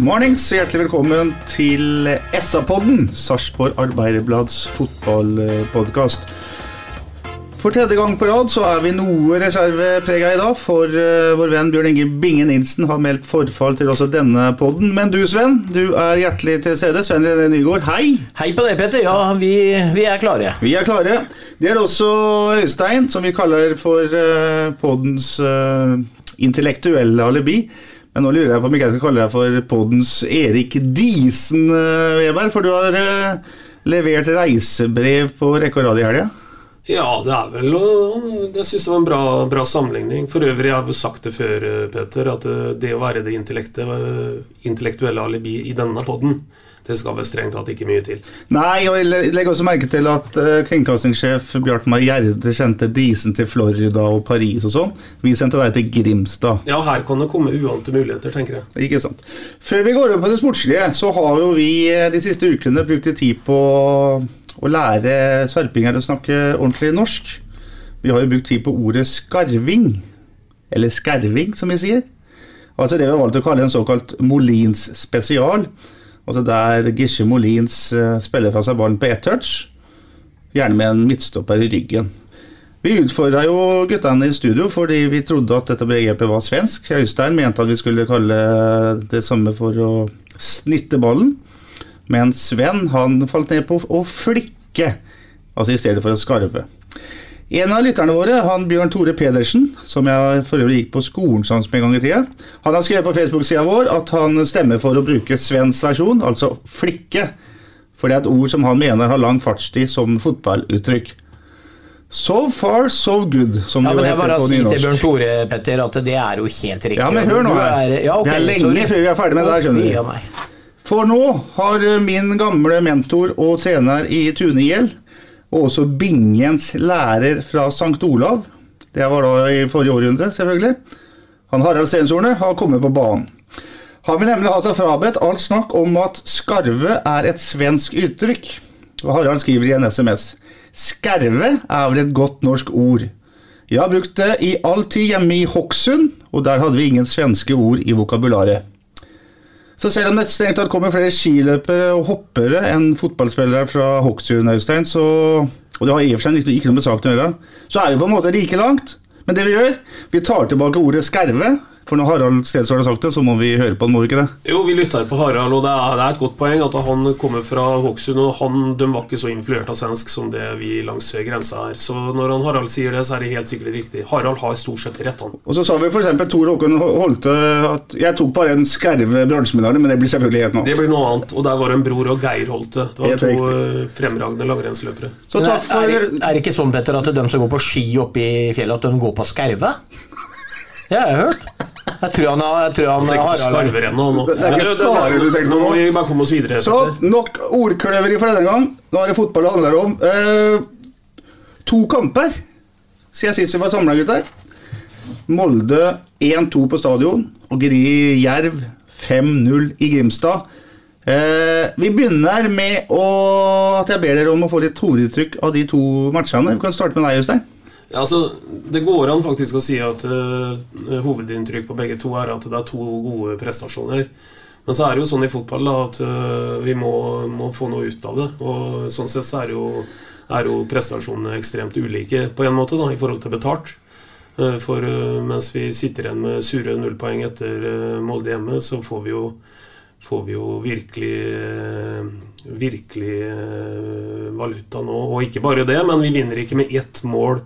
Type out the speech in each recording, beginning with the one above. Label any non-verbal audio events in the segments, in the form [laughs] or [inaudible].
Mornings, hjertelig velkommen til SA-podden, Sarpsborg Arbeiderblads fotballpodkast. For tredje gang på rad så er vi noe reserveprega i dag, for eh, vår venn Bjørn Inge Binge Nilsen har meldt forfall til også denne podden. Men du Sven, du er hjertelig til stede. Sven René Nygård, hei! Hei på deg, Petter. Ja, vi, vi er klare. Vi er klare. Det er også Øystein, som vi kaller for uh, poddens eh, intellektuelle alibi. Men nå lurer jeg på om jeg skal kalle deg for poddens Erik Diesen, eh, Weber, for du har eh, levert reisebrev på rekke og rad i helga. Ja, det er vel Jeg syns det var en bra, bra sammenligning. For øvrig jeg har jeg sagt det før, eh, Peter, at det å være det intellektuelle alibi i denne podden, det skal vel strengt tatt ikke mye til. Nei, og jeg legger også merke til at uh, kringkastingssjef Bjartmar Gjerde sendte Disen til Florida og Paris og sånn. Vi sendte deg til Grimstad. Ja, her kan det komme uante muligheter, tenker jeg. Ikke sant. Før vi går over på det sportslige, så har jo vi eh, de siste ukene brukt tid på å lære sverpinger å snakke ordentlig norsk. Vi har jo brukt tid på ordet skarving, eller skerving som vi sier. Altså det vi har valgt å kalle en såkalt Molins spesial. Altså der Gisje Molins eh, spiller fra seg ballen på ett touch, gjerne med en midtstopper i ryggen. Vi utfordra jo guttene i studio fordi vi trodde at dette begrepet var svensk. Øystein mente at vi skulle kalle det samme for å snitte ballen. Men Sven han falt ned på å flikke, altså i stedet for å skarve. En av lytterne våre, han Bjørn Tore Pedersen, som jeg for øvrig gikk på skolen sammen med en gang i tida, han har skrevet på Facebook-sida vår at han stemmer for å bruke Svens versjon, altså flikke. For det er et ord som han mener har lang fartstid som fotballuttrykk. So far, so good, som Ja, det men nynorsk. jeg bare på sier til. Bjørn Tore, Petter, at det er jo helt riktig. Ja, men hør nå her. er- ja, okay, det er lenge sorry. før vi er ferdig med det her, skjønner du. For nå har min gamle mentor og trener i Tunegjeld, og også Bingens lærer fra St. Olav, det var da i forrige århundre, selvfølgelig, han Harald Stenshorne, har kommet på banen. Han vil nemlig ha seg frabedt alt snakk om at skarve er et svensk uttrykk. Og Harald skriver i en SMS. Skerve er vel et godt norsk ord. Jeg har brukt det i all tid hjemme i Hokksund, og der hadde vi ingen svenske ord i vokabularet. Så selv om det strengt tatt kommer flere skiløpere og hoppere enn fotballspillere fra Hokksund, Øystein, så, og det har i og for seg ikke, noe med saken å gjøre, så er vi på en måte like langt. Men det vi gjør, vi tar tilbake ordet skerve, for når Harald Stensvold har sagt det, så må vi høre på han, må vi ikke det? Jo, vi lytter på Harald, og det er, det er et godt poeng at han kommer fra Hokksund, og han, de var ikke så influert av svensk som det vi langs grensa er. Så når han Harald sier det, så er det helt sikkert riktig. Harald har stort sett rett, han. Og så sa vi f.eks. Tor Håkon Holte at jeg tok bare en skerve bransjeminare, men det blir selvfølgelig helt noe annet. Det blir noe annet, og der var det en bror og Geir Holte. Det var Helt to riktig. fremragende langrennsløpere. Så takk for er, er det ikke sånn, Petter, at de som går på ski oppe i fjellet, at de går på skerve? Det har jeg hørt. Jeg tror han, jeg tror han Harald. Det- det er ikke skare du tenker på Nå bare komme oss videre. Så nok ordkløveri for denne gang. Nå er det fotball det handler om. Eh, to kamper siden sist vi var samla, gutter. Molde 1-2 på stadion og Gri Jerv 5-0 i Grimstad. Eh, vi begynner med å, at jeg ber dere om å få litt hovedinntrykk av de to matchene. Vi kan starte med deg, Øystein. Ja, altså, Det går an faktisk å si at uh, hovedinntrykk på begge to er at det er to gode prestasjoner. Men så er det jo sånn i fotball da, at uh, vi må, må, få noe ut av det. Og sånn sett så er jo, er jo prestasjonene ekstremt ulike på en måte da, i forhold til betalt. Uh, for mens vi sitter igjen med sure nullpoeng etter Molde hjemme, så får vi jo får vi jo virkelig virkelig valuta nå. Og ikke bare det, men vi vinner ikke med ett mål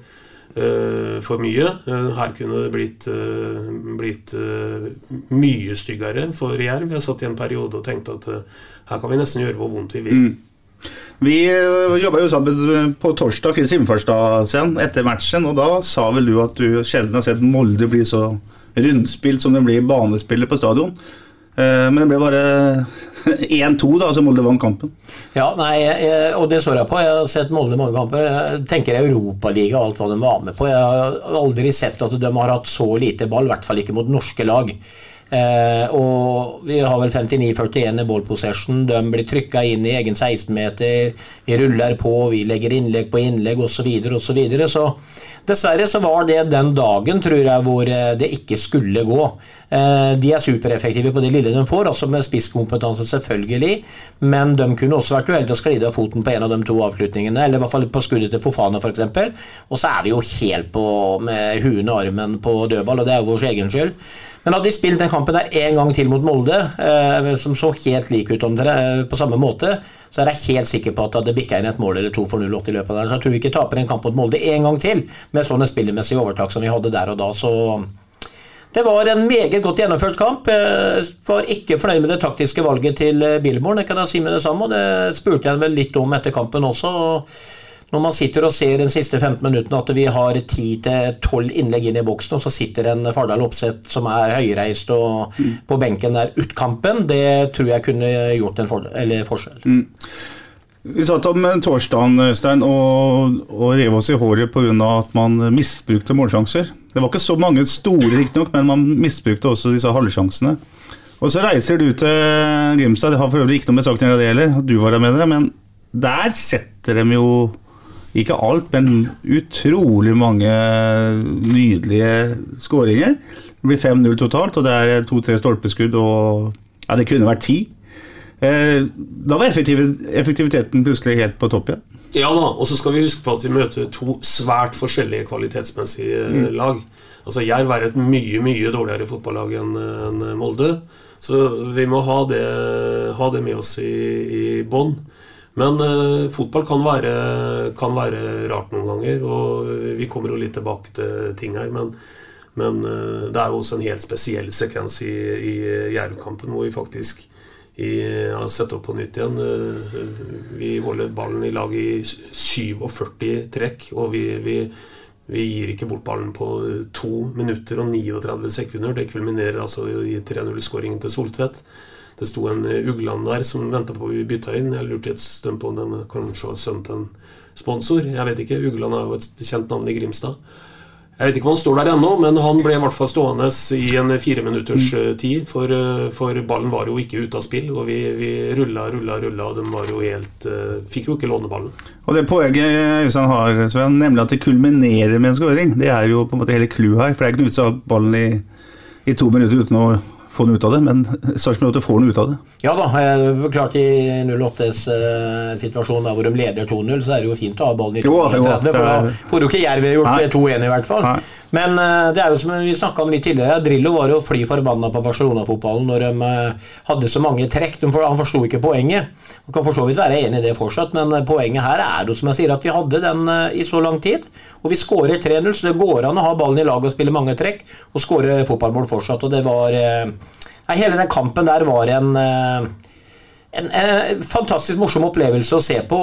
for mye. Uh, her kunne det blitt, uh, blitt mye styggere for Jerv. Jeg satt i en periode og tenkte at her kan vi nesten gjøre hvor vondt vi vil. Mm. Vi jobba jo sammen på torsdag i Simfarstad etter matchen, og da sa vel du at du sjelden har sett Molde bli så rundspilt som det blir banespillet på stadion. Eh, men det ble bare [laughs] 1-2, da, så Molde vant kampen. Ja, nei, og det står jeg på. Jeg har sett Molde mange kamper. Jeg tenker Europaliga og alt hva de var med på. Jeg har aldri sett at de har hatt så lite ball, i hvert fall ikke mot norske lag. Eh, og Vi har vel 59-41 i ball possession. De blir trykka inn i egen 16-meter. Vi ruller på, vi legger innlegg på innlegg osv. Så, videre, og så, videre. så Dessverre så var det den dagen tror jeg, hvor eh, det ikke skulle gå. Eh, de er supereffektive på det lille de får, altså med spisskompetanse, selvfølgelig. Men de kunne også vært uheldige og sklidd av foten på en av de to avslutningene. Eller i hvert fall på skuddet til Fofana, f.eks. Og så er vi jo helt på med huet og armen på dødball, og det er jo vår egen skyld. Men hadde de spilt den kampen der en gang til mot Molde, eh, som så helt lik ut om dere, på samme måte, så er jeg helt sikker på at det bikka inn et mål eller to for 0-8 i løpet av der. Så jeg tror vi ikke taper en kamp mot Molde en gang til med sånne spillemessige overtak som vi hadde der og da. så... Det var en meget godt gjennomført kamp. Jeg var ikke fornøyd med det taktiske valget til Billborn, det kan jeg si med det samme. og Det spurte jeg vel litt om etter kampen også. Når man sitter og ser den siste 15 minuttene at vi har 10-12 innlegg inn i boksen, og så sitter en Fardal Opseth som er høyreist og mm. på benken der ut kampen, det tror jeg kunne gjort en for forskjell. Mm. Vi satt om torsdagen Øystein, og, og rev oss i håret pga. at man misbrukte målsjanser. Det var ikke så mange store, riktignok, men man misbrukte også disse halvsjansene. Og så reiser du til Grimstad, det har for øvrig ikke noe med saken å gjøre, du var der med dere, men der setter de jo ikke alt, men utrolig mange nydelige skåringer. Det blir 5-0 totalt, og det er to-tre stolpeskudd, og ja, det kunne vært ti. Eh, da var effektiviteten plutselig helt på topp igjen. Ja da, og så skal vi huske på at vi møter to svært forskjellige kvalitetsmessige mm. lag. Altså Jerv er et mye mye dårligere fotballag enn Molde. Så vi må ha det, ha det med oss i, i bånn. Men uh, fotball kan være, kan være, rart noen ganger, og vi kommer jo litt tilbake til ting her. Men, men uh, det er jo også en helt spesiell sekvens i, i Jerv-kampen hvor vi faktisk har sett opp på nytt igjen. Uh, vi holder ballen i lag i 47 trekk, og vi, vi, vi gir ikke bort ballen på 2 minutter og 39 sekunder. Det kulminerer altså i 3-0-skåringen til Soltvedt. Det sto en eh, Ugland der som venta på å bytta inn. Jeg lurte et stund på om den kanskje var sønnen til en sponsor. Jeg vet ikke. Ugland er jo et kjent navn i Grimstad. Jeg vet ikke om han står der ennå, men han ble i hvert fall stående i en fireminutters mm. tid. For, eh, for, ballen var jo ikke ute av spill, og vi, vi rulla, rulla, rulla, og de var jo helt Fikk jo ikke låne ballen. Og det poenget Øystein har, Sven, nemlig at det kulminerer med en skåring, det er jo på en måte hele clouet her. For det er ikke noe vits å ha ballen i, i to minutter uten å få noe ut av det, men [laughs] Sarpsborg 8 får noe ut av det. Ja da, klart i 08s uh, situasjon hvor de leder 2-0, så er det jo fint å ha ballen i 2-30, for da får jo ikke Jerv gjort 2-1 i hvert fall. Nei. Men uh, det er jo som vi snakka om litt tidligere, Drillo var jo fly forbanna på Barcelona-fotballen når de uh, hadde så mange trekk. De, han forsto ikke poenget. Man kan for så vidt være enig i det fortsatt, men poenget her er jo som jeg sier at vi hadde den i så lang tid, og vi skårer 3-0, så det går an å ha ballen i lag og spille mange trekk og skåre fotballmål fortsatt. og det var Nei, hele den kampen der var en, eh, en, en eh, fantastisk morsom opplevelse å se på.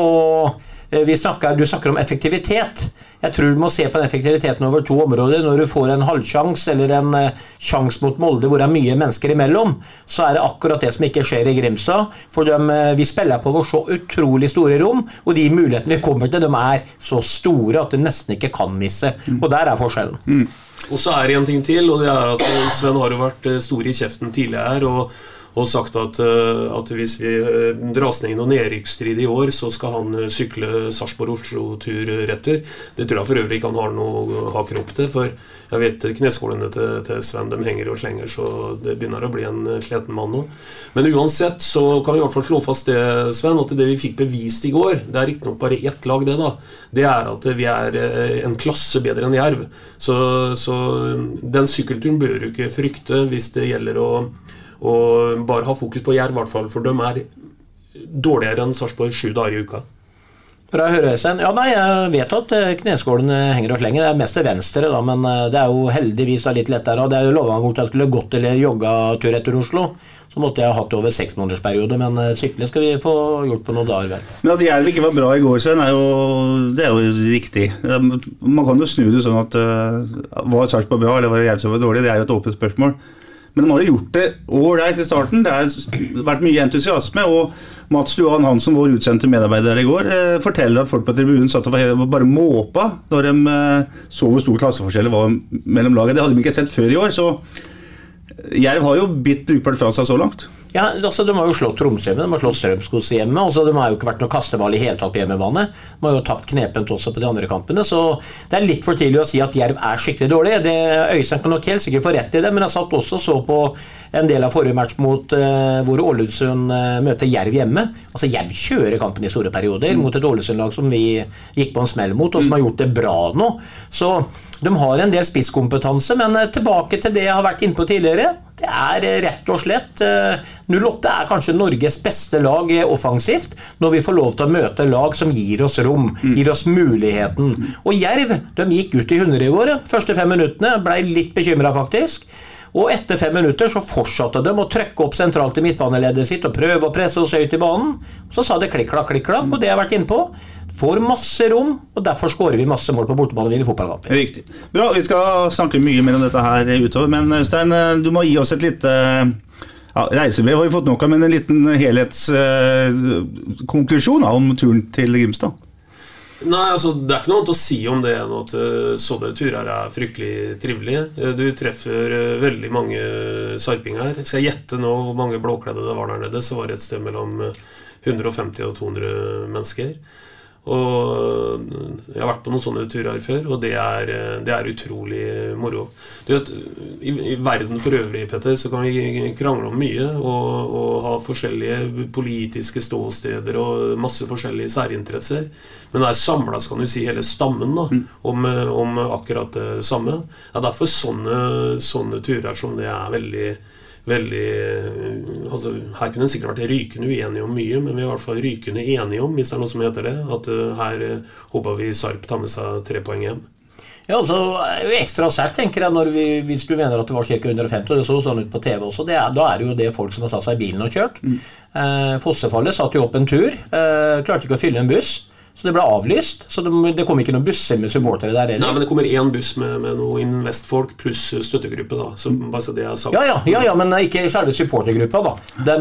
Eh, snakker, du snakker om effektivitet. Jeg tror du må se på den effektiviteten over to områder. Når du får en halvsjanse eller en sjanse mot Molde hvor det er mye mennesker imellom, så er det akkurat det som ikke skjer i Grimstad. For de, vi spiller på vår så utrolig store rom, og de mulighetene vi kommer til, de er så store at du nesten ikke kan misse. Og der er forskjellen. Mm. Og så er det en ting til, og det er at Sven har jo vært eh, stor i kjeften tidligere og og sagt at, eh, at hvis vi eh, dras ned i noen nedrykksstrid i år, så skal han eh, sykle Sarpsborg-Oslo-tur retur. Det tror jeg for øvrig ikke han har noe haker opp til, for jeg vet kneskålene til, til Sven de henger og slenger, så det begynner å bli en sliten mann nå. Men uansett så kan vi i hvert fall slå fast det, Sven, at det vi fikk bevist i går, det er riktignok bare ett lag, det, da. Det er at vi er en klasse bedre enn Jerv. Så, så den sykkelturen bør du ikke frykte hvis det gjelder å og bare ha fokus på Jerv, i hvert fall, for de er dårligere enn Sarpsborg sju dager i uka. Høre, Øystein. Ja, nei, Jeg vet at eh, kneskålene henger oss lenger. Det er mest til venstre, da, men eh, det er jo heldigvis litt lettere. og Det er jo lova at jeg skulle gått eller jogga tur etter Oslo. Så måtte jeg ha hatt det over seks måneders periode, men eh, sykle skal vi få gjort på noen dager. vel. Men at Jerv ikke var bra i går, Sven, er jo, det er jo riktig. Man kan jo snu det sånn at uh, var Sarpsborg bra, eller var Jerv som var dårlig? Det er jo et åpent spørsmål. Men de har jo gjort det ålreit i starten. Det har vært mye entusiasme. Og Mats Duan Hansen, vår utsendte medarbeider i går, eh, forteller at folk på tribunen satt og bare måpa når de eh, så hvor stor klasseforskjell det var mellom laget. Det hadde de ikke sett før i år. Så Jerv har jo bitt brukbart fra seg så langt. Ja, altså De har jo slått Tromsø hjemme, de har slått Strømskos hjemme. Altså, de har jo ikke vært noe kasteball i hele tatt på hjemmebane. De har jo tapt knepent også på de andre kampene. Så det er litt for tidlig å si at Jerv er skikkelig dårlig. Det, Øystein kan nok helt sikkert få rett i det, men jeg satt også så på en del av forrige match mot uh, hvor Ålesund uh, møter Jerv hjemme. Altså Jerv kjører kampen i store perioder mm. mot et Ålesund-lag som vi gikk på en smell mot, og som har gjort det bra nå. Så de har en del spisskompetanse, men uh, tilbake til det jeg har vært inne på tidligere. Det er rett og slett 08 er kanskje Norges beste lag offensivt, når vi får lov til å møte lag som gir oss rom, mm. gir oss muligheten. Og Jerv de gikk ut i 100 i går. Første fem minuttene ble litt bekymra, faktisk. Og etter fem minutter så fortsatte de å trykke opp sentralt i midtbaneleddet sitt og prøve å presse oss høyt i banen. Så sa det klikk-klakk, klikk-klakk, og det har jeg vært inne på. Får masse rom, og derfor skårer vi masse mål på bortebane i fotballkamper. Riktig. Bra, vi skal snakke mye mer om dette her utover, men Øystein, du må gi oss et lite ja, Reisebrev har vi fått nok av, men en liten helhetskonklusjon uh, om turen til Grimstad? Nei, altså Det er ikke noe annet å si om det enn at uh, sånne turer er fryktelig trivelige. Uh, du treffer uh, veldig mange sarpinger. Skal jeg gjette nå hvor mange blåkledde det var der nede, så var det et sted mellom 150 og 200 mennesker. Og Jeg har vært på noen sånne turer før, og det er, det er utrolig moro. Du vet, i, i, verden for øvrig Petter, så kan vi krangle om mye og, og, ha forskjellige politiske ståsteder og masse forskjellige særinteresser. Men er samla, kan du si hele stammen da, mm. om, om akkurat det samme. Det er derfor sånne, sånne turer som det er veldig veldig altså Her kunne en sikkert vært rykende uenige om mye, men vi er i hvert fall rykende enige om, hvis det er noe som heter det, at uh, her uh, håper vi Sarp tar med seg tre poeng hjem. Ja, altså, Ekstra sært, tenker jeg, vi, hvis du mener at det var ca. 150, og det så sånn ut på TV også. Er, da er det jo det folk som har satt seg i bilen og kjørt. Mm. Eh, Fossefallet satte jo opp en tur. Eh, klarte ikke å fylle en buss. Så det ble avlyst. Så det, det kom ikke noen busser med supportere der heller. Nei, men det kommer én buss med, med noe Invest-folk pluss støttegruppe, da. Så bare så det er sagt. Ja, ja, ja, ja men ikke selve supportergruppa, da. De,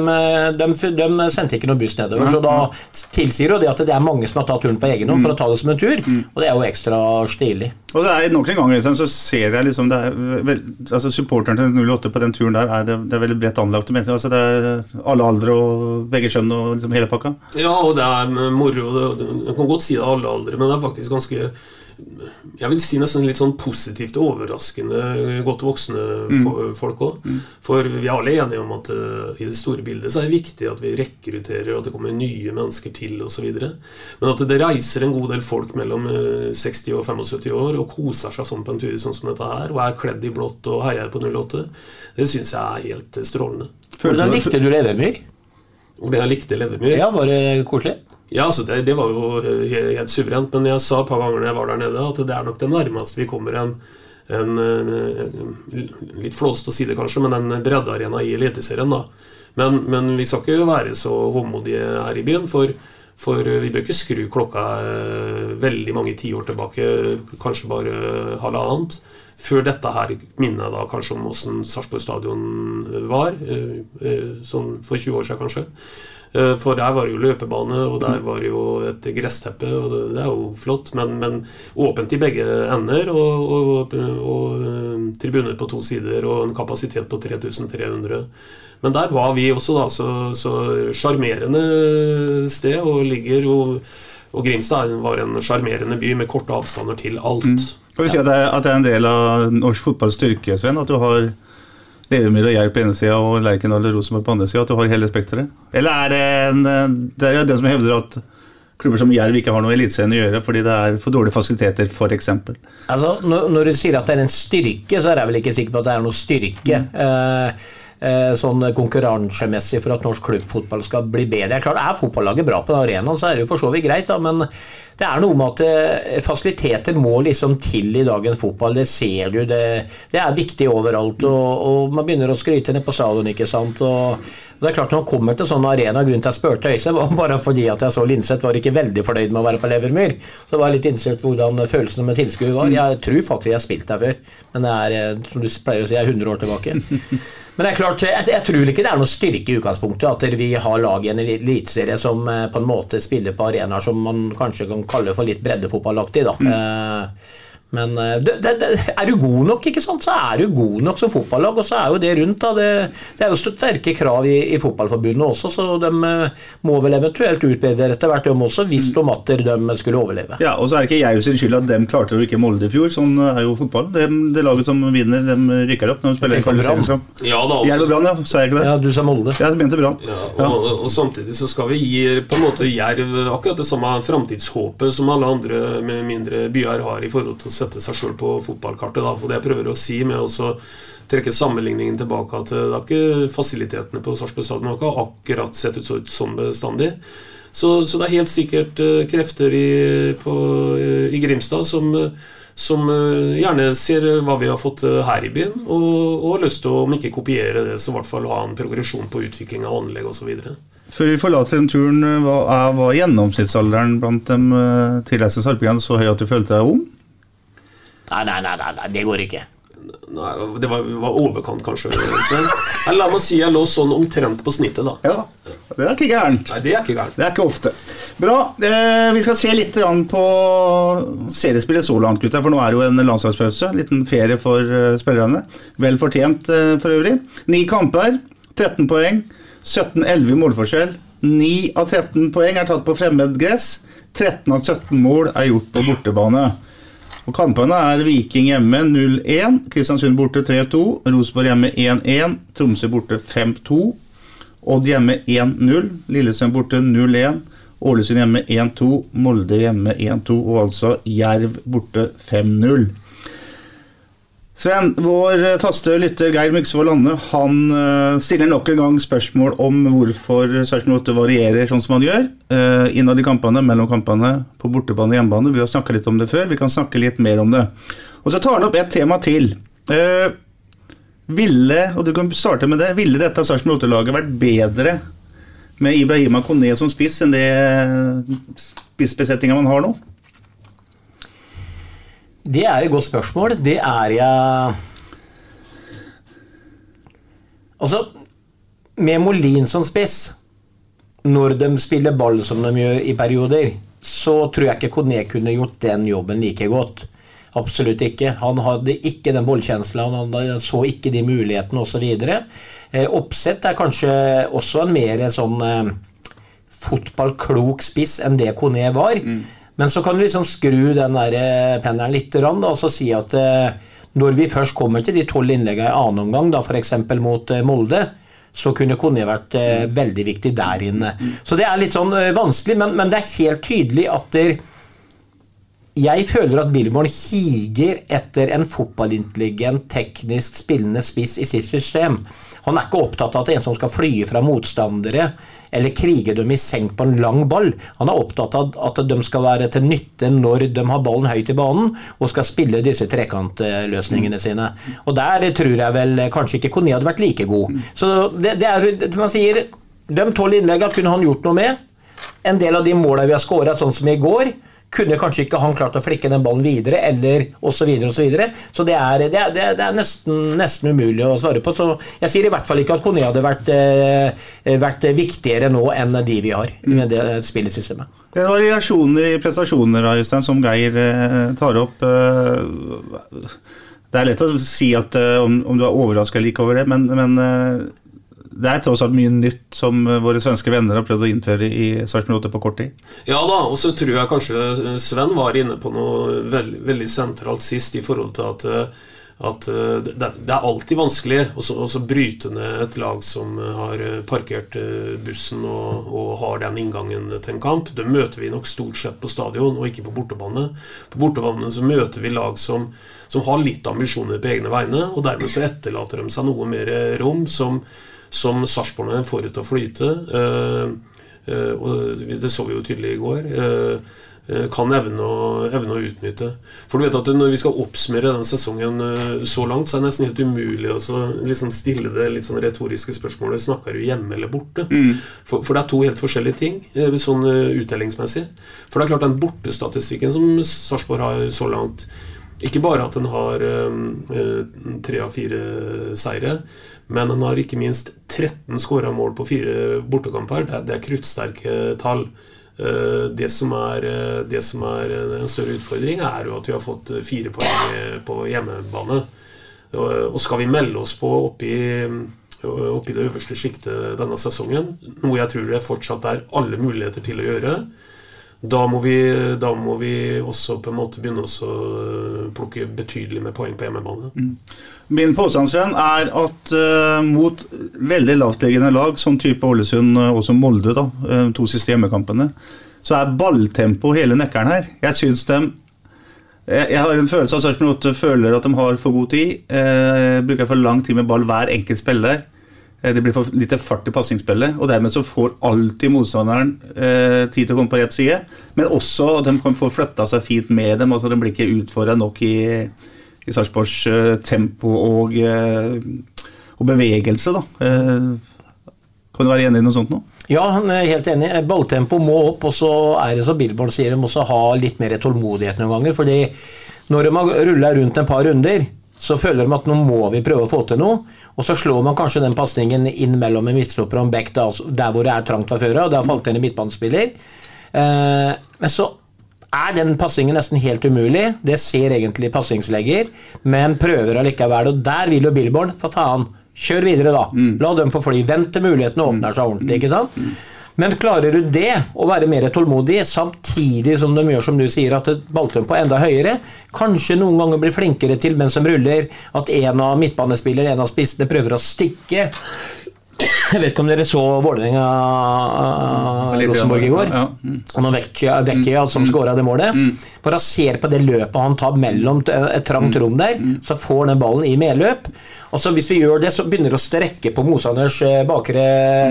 de, de, sendte ikke noen buss nedover. Så da tilsier jo det at det er mange som har tatt turen på egen hånd for å ta det som en tur. Og det er jo ekstra stilig. Og det er Nok en gang liksom, så ser jeg liksom det er, vel, altså Supporterne til 08 på den turen der er det, det er veldig bredt anlagte mennesker. Altså, det er alle aldre og begge kjønn og liksom hele pakka. Ja, og det er moro. Det, det, kan godt si det alle aldre, men det er faktisk ganske jeg vil si nesten litt sånn positivt overraskende godt voksne mm. folk òg. Mm. For vi er alle enige om at uh, i det store bildet så er det viktig at vi rekrutterer, og at det kommer nye mennesker til osv. Men at det reiser en god del folk mellom uh, 60 og 75 år og koser seg sånn på en tur sånn som dette her, og er kledd i blått og heier på 08, det syns jeg er helt strålende. Hvordan likte du Levermyr? Hvordan jeg likte Levemyr? Ja, Var det koselig? Ja, altså det, det, var jo helt suverent. Men jeg sa et par ganger når jeg var der nede, at det er nok det nærmeste vi kommer en, en, en Litt flåst å si det, kanskje, men en breddearena i Eliteserien. Men, men, vi skal ikke være så håndmodige her i byen. For, for vi bør ikke skru klokka eh, veldig mange tiår tilbake, kanskje bare halvannet. Før dette her minner jeg da kanskje om åssen Sarpsborg stadion var, eh, eh, sånn for 20 år siden kanskje. Eh, For der var det jo løpebane, og der var det jo et gressteppe, og det, det er jo flott. Men, men åpent i begge ender, og, og, og og tribuner på to sider, og en kapasitet på 3300. Men der var vi også, da. Så så sjarmerende sted, og ligger jo Og Grimstad var en sjarmerende by med korte avstander til alt. Kan vi si at det, er, at det er en del av norsk fotballs styrke, Sven? At du har Levermyr og Jerv på ene sida og Lerkendal og Rosenborg på andre sida? At du har hele spekteret? Eller er det en Det er jo den som hevder at klubber som Jerv ikke har noe Eliteserien å gjøre fordi det er for dårlige fasiliteter, f.eks. Altså, når, du sier at det er en styrke, så er jeg vel ikke sikker på at det er noe styrke. Mm. eh, sånn konkurransemessig for at norsk klubbfotball skal bli bedre. Klart, Er fotballaget bra på den arenaen, så er det jo for så vidt greit, da, men det er noe med at eh, fasiliteter må liksom til i dagens fotball. Det ser du. Det, det er viktig overalt. Og, og man begynner å skryte ned på stadion, ikke sant. Og, og det er klart Når man kommer til sånne arena, grunnen til at jeg spurte Øystein, var bare fordi at jeg så Linseth var ikke veldig fornøyd med å være på Levermyr. Så var jeg litt interessert hvordan følelsene med tilskuere var. Jeg tror faktisk jeg har spilt der før, men det er eh, som du pleier å si, jeg er 100 år tilbake. Men det er klart, jeg, jeg tror ikke det er noe styrke i utgangspunktet at vi har lag i en eliteserie som eh, på en måte spiller på arenaer som man kanskje kan kalle for litt breddefotballaktig. da. Eh, men eh, det, det, det, er du god nok, ikke sant, så er du god nok som fotballag. Og så er jo det rundt. da, Det, det er jo sterke krav i, i Fotballforbundet også, så de eh, må vel eventuelt utbedre etter hvert, de også, hvis de atter de skulle overleve. Ja, og så er det ikke jeg sin skyld at de klarte å rykke Molde i fjor. Sånn er jo fotball. Det, det laget som vinner, de rykker opp når de spiller kvalifiseringskamp. Ja, da, Jerv og Brann, ja. Sa jeg ikke det? Ja, du sa Molde. Ja, jeg mente Brann. Ja, og, og samtidig så skal vi gi på en måte Jerv akkurat det samme framtidshåpet som alle andre med mindre byer har i forhold til å sette seg sjøl på fotballkartet. Da. Og det jeg prøver å si med å trekke sammenligningen tilbake at det er ikke fasilitetene på Sarpsborg stadion har akkurat sett ut så- sånn bestandig. Så, så det er helt sikkert uh, krefter i, på, uh, i Grimstad som, uh, som eh, gjerne ser hva vi har fått eh, her i byen, og, og har lyst til å, om ikke kopiere det, så i hvert fall ha en progresjon på utvikling av anlegg osv. Før vi forlater den turen, hva er, var gjennomsnittsalderen blant de uh, tilreisende sarpingene så høy at du følte deg ung? Nei, nei, nei, nei, nei det går ikke. Nei, det var, var overkant, kanskje. Sven. La meg si jeg lå sånn omtrent på snittet, da. Ja, det er ikke gærent. Nei, det er ikke gærent. Det er ikke ofte. Bra. Eh, vi skal se litt på seriespillet så langt, gutter. For nå er det jo en landslagspause. Liten ferie for eh, spillerne. Vel fortjent eh, for øvrig. Ni kamper, 13 poeng. 17-11 i målforskjell. 9 av 13 poeng er tatt på fremmed gress. 13 av 17 mål er gjort på bortebane. Og Kampene er Viking hjemme 0-1, Kristiansund borte 3-2, Rosenborg hjemme 1-1, Tromsø borte 5-2, Odd hjemme 1-0, Lillesund borte 0-1, Ålesund hjemme 1-2, Molde hjemme 1-2 og altså Jerv borte 5-0. Sven, vår faste lytter Geir Myksvold Lande han eh, stiller nok en gang spørsmål om hvorfor Sarpsborg 8 varierer sånn som han gjør. eh, innad i kampene, mellom kampene, på bortebane og hjemmebane. Vi har snakka litt om det før, vi kan snakke litt mer om det. Og så tar han opp et tema til. Eh, ville, og du kan starte med det, ville dette Sarpsborg 8-laget vært bedre med Ibrahima Kone som spiss enn det spissbesetninga man har nå? Det er et godt spørsmål. Det er jeg Altså, med Molin som spiss, når de spiller ball som de gjør i perioder, så tror jeg ikke Kone kunne gjort den jobben like godt. Absolutt ikke. Han hadde ikke den bollkjenslen, han så ikke de mulighetene osv. Eh, oppsett er kanskje også en mer sånn eh, fotballklok spiss enn det Kone var. Men så kan du liksom skru den der eh, pendelen litt rann, og så si at eh, når vi først kommer til de tolv innleggene i annen omgang, f.eks. mot eh, Molde, så kunne Kone vært veldig viktig der inne. Så det er litt sånn vanskelig, men, men det er helt tydelig at der, jeg føler at Billborn higer etter en fotballintelligent, teknisk spillende spiss i sitt system. Han er ikke opptatt av at en som skal fly fra motstandere eller krige dem i senk på en lang ball. Han er opptatt av at de skal være til nytte når de har ballen høyt i banen og skal spille disse trekantløsningene sine. Og der tror jeg vel kanskje ikke Kone hadde vært like god. Så det, det er det man sier De tolv innleggene kunne han gjort noe med. En del av de målene vi har skåra, sånn som i går, kunne kanskje ikke han klart å flikke den ballen videre, eller osv. Så, videre, og så, så det er, det er, det er, nesten, nesten, umulig å svare på. Så jeg sier i hvert fall ikke at Kone hadde vært, eh, vært viktigere nå enn de vi har med det spillesystemet. Det er variasjoner i prestasjoner Øystein, som Geir eh, tar opp. Eh, det er lett å si at, om, du er overraska eller ikke over det, men, men det er tross alt mye nytt som våre svenske venner har prøvd å innføre i Sarpsborg 8 på kort tid. Ja da, og så tror jeg kanskje Sven var inne på noe veldig, veldig sentralt sist i forhold til at, at det, det, er alltid vanskelig å bryte ned et lag som har parkert bussen og, og, har den inngangen til en kamp. Det møter vi nok stort sett på stadion, og ikke på bortebane. På bortebane så møter vi lag som, som har litt ambisjoner på egne vegne, og dermed så etterlater de seg noe mer rom som som Sarpsborg får ut til å flyte. Eh, eh, og det så vi jo tydelig i går. Eh, kan evne å, evne å, utnytte. For du vet at Når vi skal oppsummere den sesongen så langt, så er det nesten helt umulig å liksom stille det litt sånn retoriske spørsmålet Snakker du hjemme eller borte? Mm. For, for, det er to helt forskjellige ting sånn uttellingsmessig. For det er klart den bortestatistikken som Sarpsborg har så langt Ikke bare at den har tre av fire seire, men han har ikke minst 13 skåra mål på fire bortekamper. Det det er kruttsterke tall. Eh, det som, er, eh, det som, er, en større utfordring, er jo at vi har fått fire poeng på hjemmebane. Og skal vi melde oss på oppi, oppi det øverste sjiktet denne sesongen, noe jeg tror det fortsatt er alle muligheter til å gjøre, da må, vi, da må vi også på en måte begynne å plukke betydelig med poeng på hjemmebane. Mm. Min påstand Sven, er at uh, mot veldig lavtliggende lag, som type Ålesund og også Molde, da, to siste hjemmekampene, så er balltempo hele nøkkelen her. Jeg syns de jeg, jeg har en følelse av at de føler at de har for god tid. Uh, bruker for lang tid med ball hver enkelt spiller. Eh, det blir for lite fart i passingsspillet, og dermed så får alltid motstanderen eh, tid til å komme på rett side. Men også at de kan få flytta seg fint med dem. altså De blir ikke utfordra nok i, i Sarpsborgs eh, tempo og, eh, og, bevegelse. da. Eh, kan du være enig i noe sånt nå? Ja, han er helt enig. Balltempo må opp, og så er det som Billborn sier, de må også ha litt mer tålmodighet noen ganger. fordi når de har rulla rundt en par runder, så føler de at nå må vi prøve å få til noe. Og så slår man kanskje den pasningen inn mellom en midtstopper og en back der hvor det er trangt fra før av, og det har falt inn en midtbanespiller. Eh, men så er den passingen nesten helt umulig. Det ser egentlig passingslegger, men prøver allikevel. Og der vil jo Billborn, for faen, kjør videre, da. Mm. La dem få fly. Vent til muligheten åpner seg ordentlig, ikke sant. Men klarer du det, å være mer tålmodig, samtidig som de gjør som du sier, at balltempoet er enda høyere, kanskje noen ganger blir flinkere til mens de ruller, at en av midtbanespillere, en av spissene, prøver å stikke jeg vet ikke om dere så Vålerenga-Rosenborg i går. Ja, ja. Og når Vecchia, Vecchia som mm. skåra det målet mm. Bare ser på det løpet han tar mellom et trangt rom der, mm. så får den ballen i medløp. Og så Hvis vi gjør det, så begynner det å strekke på motstanders eh, bakre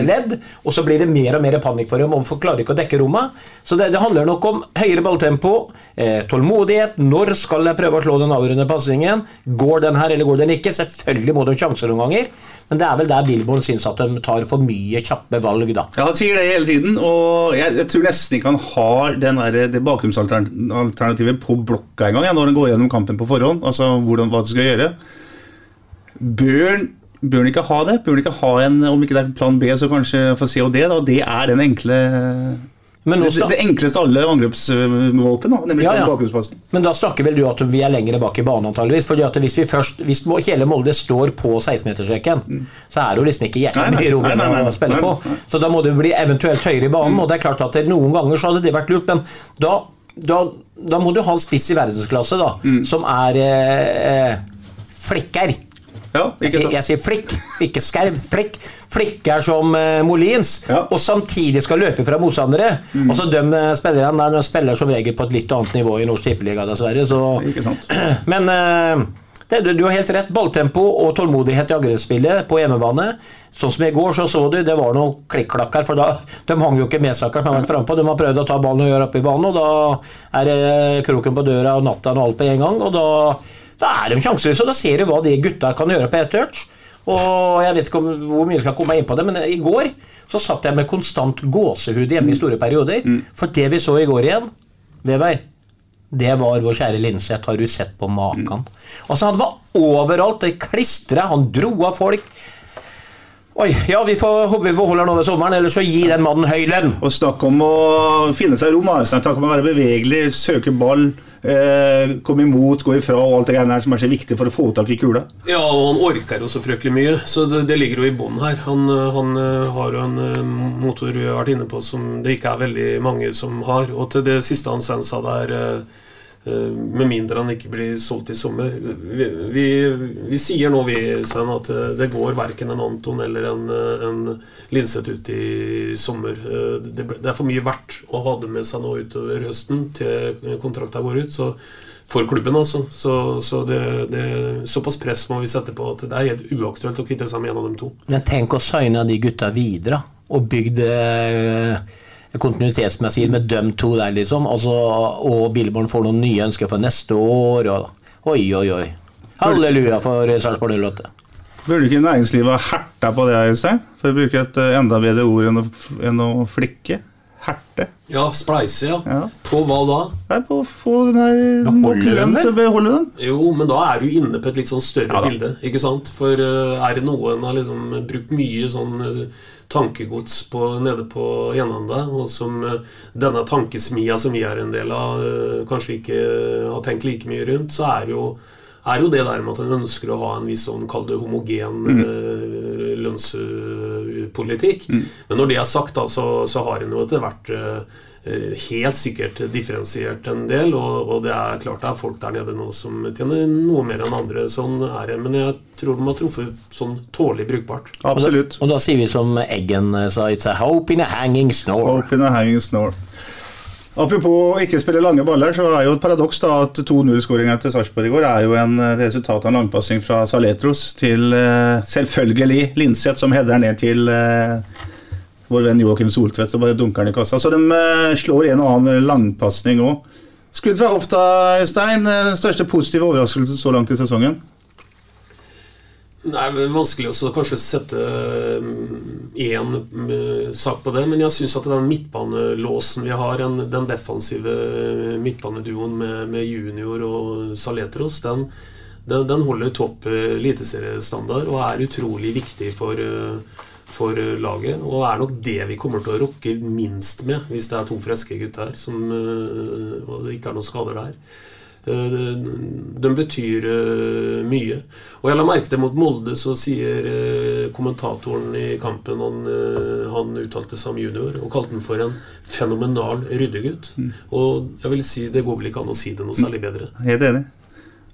ledd. Og så blir det mer og mer panikk for dem, og for klarer ikke å dekke rommet. Så det, det handler nok om høyere balltempo, eh, tålmodighet. Når skal jeg prøve å slå den avgjørende pasningen? Går den her, eller går den ikke? Selvfølgelig må de sjanser noen ganger, men det er vel der Billborn syns at de tar for mye kjappe valg, da. Ja, han sier det hele tiden, og jeg, jeg tror nesten ikke han har der, det bakgrunnsalternativet på blokka engang, ja, når han går gjennom kampen på forhånd. Altså hvordan, hva du skal gjøre. Bør Bør han ikke ha det? Bør han ikke ha en, Om ikke det er plan B, så kanskje få COD. da, Det er den enkle det, det, enkleste av alle angrepsvåpen, nemlig ja, ja. Men da snakker vel du at vi er lenger bak i banen, antageligvis. fordi at hvis vi først, hvis hele Molde står på 16-metersrekken, mm. så er det jo liksom ikke jævlig mye rom å spille på. Så da må det bli eventuelt høyere i banen. Mm. Og det er klart at noen ganger så hadde det vært lurt, men da, da, da må du ha en spiss i verdensklasse da, mm. som er eh, flikker. Ja, jeg, sier, jeg, sier, flikk, ikke skerv. Flikk. Er som uh, Molins, ja. og samtidig skal løpe fra motstandere. Mm. Og så de spillerne der, de spiller som regel på et litt annet nivå i norsk tippeliga, dessverre. Så, [clears throat] men uh, det, du, du, har helt rett. Balltempo og tålmodighet i angrepsspillet på hjemmebane. Sånn som i går, så så du det var noen klikk-klakk for da, [laughs] de hang jo ikke med, saker De har vært frampå. De har prøvd å ta ballen og gjøre opp i banen, og da er det kroken på døra og natta og alt på en gang. og da da er de sjanseløse, da ser du hva de gutta kan gjøre på ett touch. Og jeg vet ikke om, hvor mye jeg skal komme inn på det, men i går så satt jeg med konstant gåsehud hjemme i store perioder. Mm. For det vi så i går igjen, Veberg, det var vår kjære Linseth. Har du sett på maken? Altså, han var overalt. Det klistra, han dro av folk. Oi, ja, vi får håpe vi beholder den over sommeren, ellers så gi den mannen høy lønn. Og snakk om å finne seg rom. Snakk om å være bevegelig, søke ball, eh, komme imot, gå ifra og alt det greiene her som er så viktig for å få tak i kula. Ja, og han orker jo så fryktelig mye, så det, det ligger jo i bånn her. Han, han eh, har jo en eh, motor vi har vært inne på som det ikke er veldig mange som har. Og til det siste han sa der med mindre han ikke blir solgt i sommer. Vi, vi, vi sier nå, vi, Svein, at eh, det går verken en Anton eller en, eh, en Linseth ut i sommer. Eh, Det, det er for mye verdt å ha det med seg nå utover høsten til kontrakta går ut. Så for klubben, altså. Så, så det, det, såpass press må vi sette på at det er helt uaktuelt å kvitte seg med en av dem to. Men tenk å signe de gutta videre, og bygge eh, kontinuitetsmessig med dem to der, liksom. Altså, og Billborn får noen nye ønsker for neste år. Og, oi, oi, oi. Halleluja for Sarpsborg 08. Burde ikke næringslivet ha herta på det, Øystein? For å bruke et eh, enda bedre ord enn å, enn å flikke. Herte. Ja, spleise, ja. På hva da? Er på å få den her nøkkelen til å beholde dem. Jo, men da er du inne på et litt sånn større Ja bilde. ikke sant? For uh, er det noe en har liksom brukt mye sånn eh, tankegods på, nede på Enanda, og som eh, denne tankesmia som vi er en del av, eh, kanskje ikke har tenkt like mye rundt, så er jo er jo det der med at en ønsker å ha en viss sånn, kall det homogen Mm. lønnspolitikk. lønnspolitikk. Men når det er sagt, da, så, så har en jo etter hvert eh, eh, helt sikkert differensiert en del. Og, og det er klart det er folk der nede nå som tjener noe mer enn andre. Sånn er det. Men jeg tror de har truffet sånn tålelig brukbart. Absolutt. Og da sier vi som Eggen eh, sa, it's a hope in a hanging snore. Hope in a hanging snore. Apropos ikke spille lange baller, så er jo et paradoks da at 2-0-skåringa til Sarpsborg i går er jo en eh, resultat av en langpassing fra Saletros til eh, selvfølgelig Linseth, som header ned til eh, vår venn Joakim Soltvedt og bare dunker den i kassa. Så de eh, slår en og annen langpasning òg. Skudd fra hofta, Stein. eh, Den største positive overraskelsen så langt i sesongen? Nei, men Vanskelig også kanskje sette én sak på det, men jeg syns at den midtbanelåsen vi har, den defensive midtbaneduoen med, med junior og Saletros, den, den, den holder topp eh, eliteseriestandard og er utrolig viktig for, eh, for laget. Og er nok det vi kommer til å rokke minst med, hvis det er to friske gutter som, eh, og det ikke er noen skader der. Eh, De betyr eh, mye. Og jeg la merke til mot Molde, så sier kommentatoren i kampen Han, han uttalte seg om junior og kalte den for en fenomenal ryddegutt. Og jeg vil si det går vel ikke an å si det noe særlig bedre. Helt enig.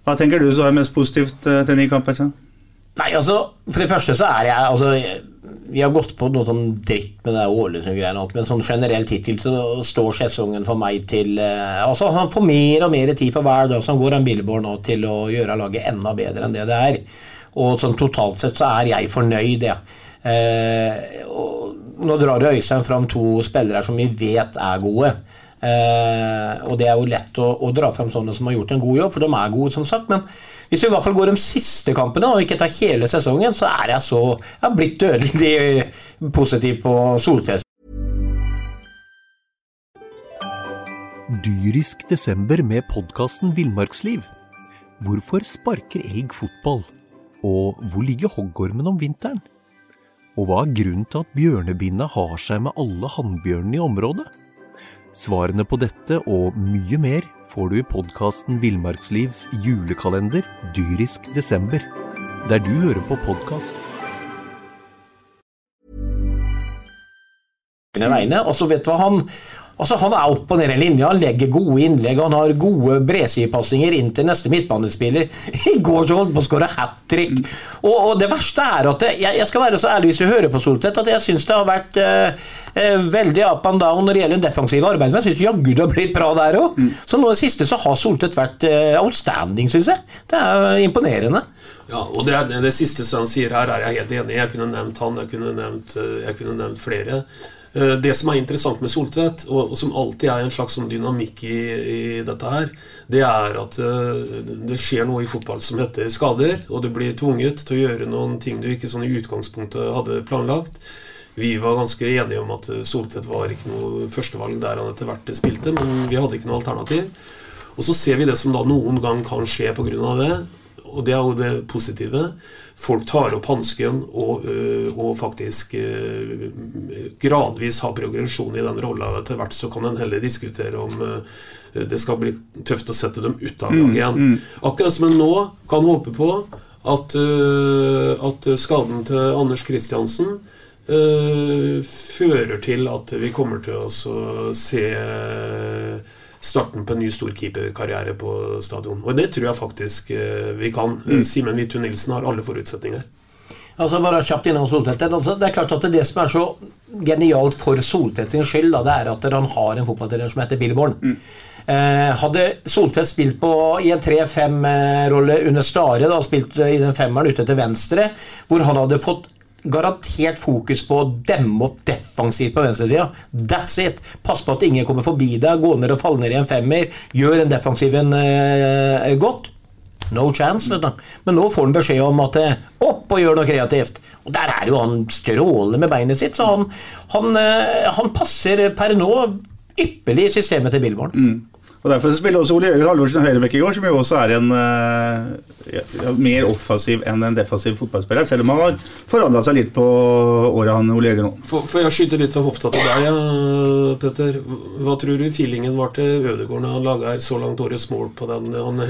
Hva tenker du som er mest positivt til ny? Sånn? Nei, altså, for det første så er jeg altså, Vi har gått på noe sånn dritt med det Ålesund-greiene, men sånn generelt hittil så står sesongen for meg til eh, Altså, Han får mer og mer tid for hver dag som går, han Billborn nå, til å gjøre laget enda bedre enn det det er. Og sånn totalt sett så er jeg fornøyd, jeg. Eh, nå drar jo Øystein fram to spillere som vi vet er gode. Eh, og det er jo lett å, å dra fram sånne som har gjort en god jobb, for de er gode, som sagt. Men hvis vi i hvert fall går de siste kampene og ikke tar hele sesongen, så er jeg så Jeg har blitt dødelig [laughs] positiv på Solfest. Dyrisk desember med podkasten Villmarksliv. Hvorfor sparker elg fotball? Og hvor ligger hoggormen om vinteren? Og hva er grunnen til at bjørnebinna har seg med alle hannbjørnene i området? Svarene på dette og mye mer får du i podkasten Villmarkslivs julekalender Dyrisk desember, der du hører på podkast. og så vet du hva han Altså Han er opp og ned i linje, han legger gode innlegg, han har gode bredsidepasninger inn til neste midtbanespiller. [laughs] I går så holdt på å skåre hat trick. Og, og det verste er at det, jeg, jeg skal være så ærlig hvis vi hører på Soltvedt, at jeg syns det har vært eh, eh, veldig up and down når det gjelder defensive arbeid, men jeg syns jaggu det har blitt bra der òg. Så nå i det siste så har Soltvedt vært eh, outstanding, syns jeg. Det er imponerende. Ja, og det, det, det siste han sier her, er jeg helt enig i. Jeg kunne nevnt han, jeg kunne nevnt, eh, jeg kunne nevnt flere. Eh, Det som er interessant med Soltvedt, og, som alltid er en slags sånn dynamikk i, i dette her, det er at eh, det skjer noe i fotball som heter skader, og du blir tvunget til å gjøre noen ting du ikke sånn i utgangspunktet hadde planlagt. Vi var ganske enige om at Soltvedt var ikke noe førstevalg der han etter hvert spilte, men vi hadde ikke noe alternativ. Og så ser vi det som da noen gang kan skje pga. det, og det er jo det positive. Folk tar opp hansken og, øh, og, faktisk øh, gradvis har progresjon i den rolla. Etter hvert så kan en heller diskutere om øh, det skal bli tøft å sette dem ut av laget igjen. Mm, mm. Akkurat som en nå kan håpe på at, at skaden til Anders Kristiansen fører til at vi kommer til å se starten på en ny storkeeperkarriere på stadion. Og det tror jeg faktisk eh, vi kan. Mm. Simen Hvithun Nilsen har alle forutsetninger. Altså bare kjapt innom Soltvedt. Altså, det er klart at det som er så genialt for Soltvedt sin skyld, da, det er at han har en fotballtrener som heter Billborn. Mm. Eh, hadde Soltvedt spilt på, i en 3-5-rolle under Stare, da, spilt i den femmeren ute til venstre, hvor han hadde fått garantert fokus på å demme opp defensivt på venstresida. That's it. Pass på at ingen kommer forbi deg, gå ned og falle ned i en femmer. Gjør den defensiven eh, godt. No chance. vet du. Men nå får han beskjed om at eh, opp og gjør noe kreativt. Og Der er jo han strålende med beinet sitt, så han, han, eh, han passer per nå ypperlig i systemet til Billborn. Mm. Og Derfor spiller også Ole Jørgen Halvorsen høyrebekk i går, som jo også er en uh, mer offensiv enn en defensiv fotballspiller, selv om han har forandra seg litt på året han Ole Jørgen nå. Får jeg skyte litt fra hofta til deg, ja, Petter. Hva tror du feelingen var til Ødegaard når han laga så langt årets mål på den han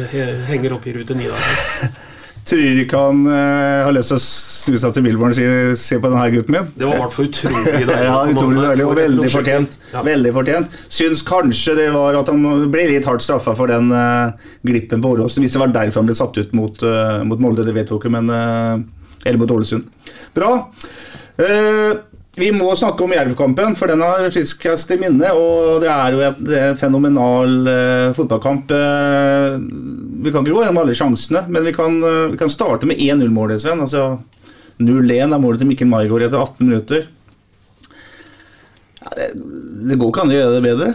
henger opp i rute 9 der? [laughs] Tror ikke han uh, har lyst til å snu seg til Billborn og si 'se på denne gutten min'. Det var i hvert fall utrolig deilig. [laughs] ja, utrolig deilig og veldig fortjent. Ja. Veldig fortjent. Syns kanskje det var at han ble litt hardt straffa for den uh, glippen på Åråsen. Hvis det var derfor han ble satt ut mot, uh, mot Molde, det vet vi ikke, men Eller mot Ålesund. Bra. Uh, vi må snakke om Jerv-kampen, for den har friskest i minne. Og det er jo en fenomenal uh, fotballkamp. Uh, vi kan ikke gå gjennom alle sjansene, men vi kan, uh, vi kan starte med 1-0-målet, Sven. Altså 0-1 er målet til Mikkel Margaard etter 18 minutter. Ja, det, det, går ikke an å gjøre det bedre.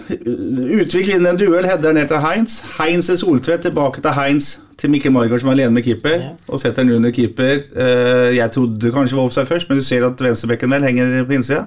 Utvik vinner en duell, header ned til Heinz. Heinz er Soltvedt tilbake til Heinz til Mikkel Margaard som er alene med keeper, ja. og setter den under keeper. Uh, jeg trodde kanskje var offside først, men du ser at venstrebekken vel henger på innsida.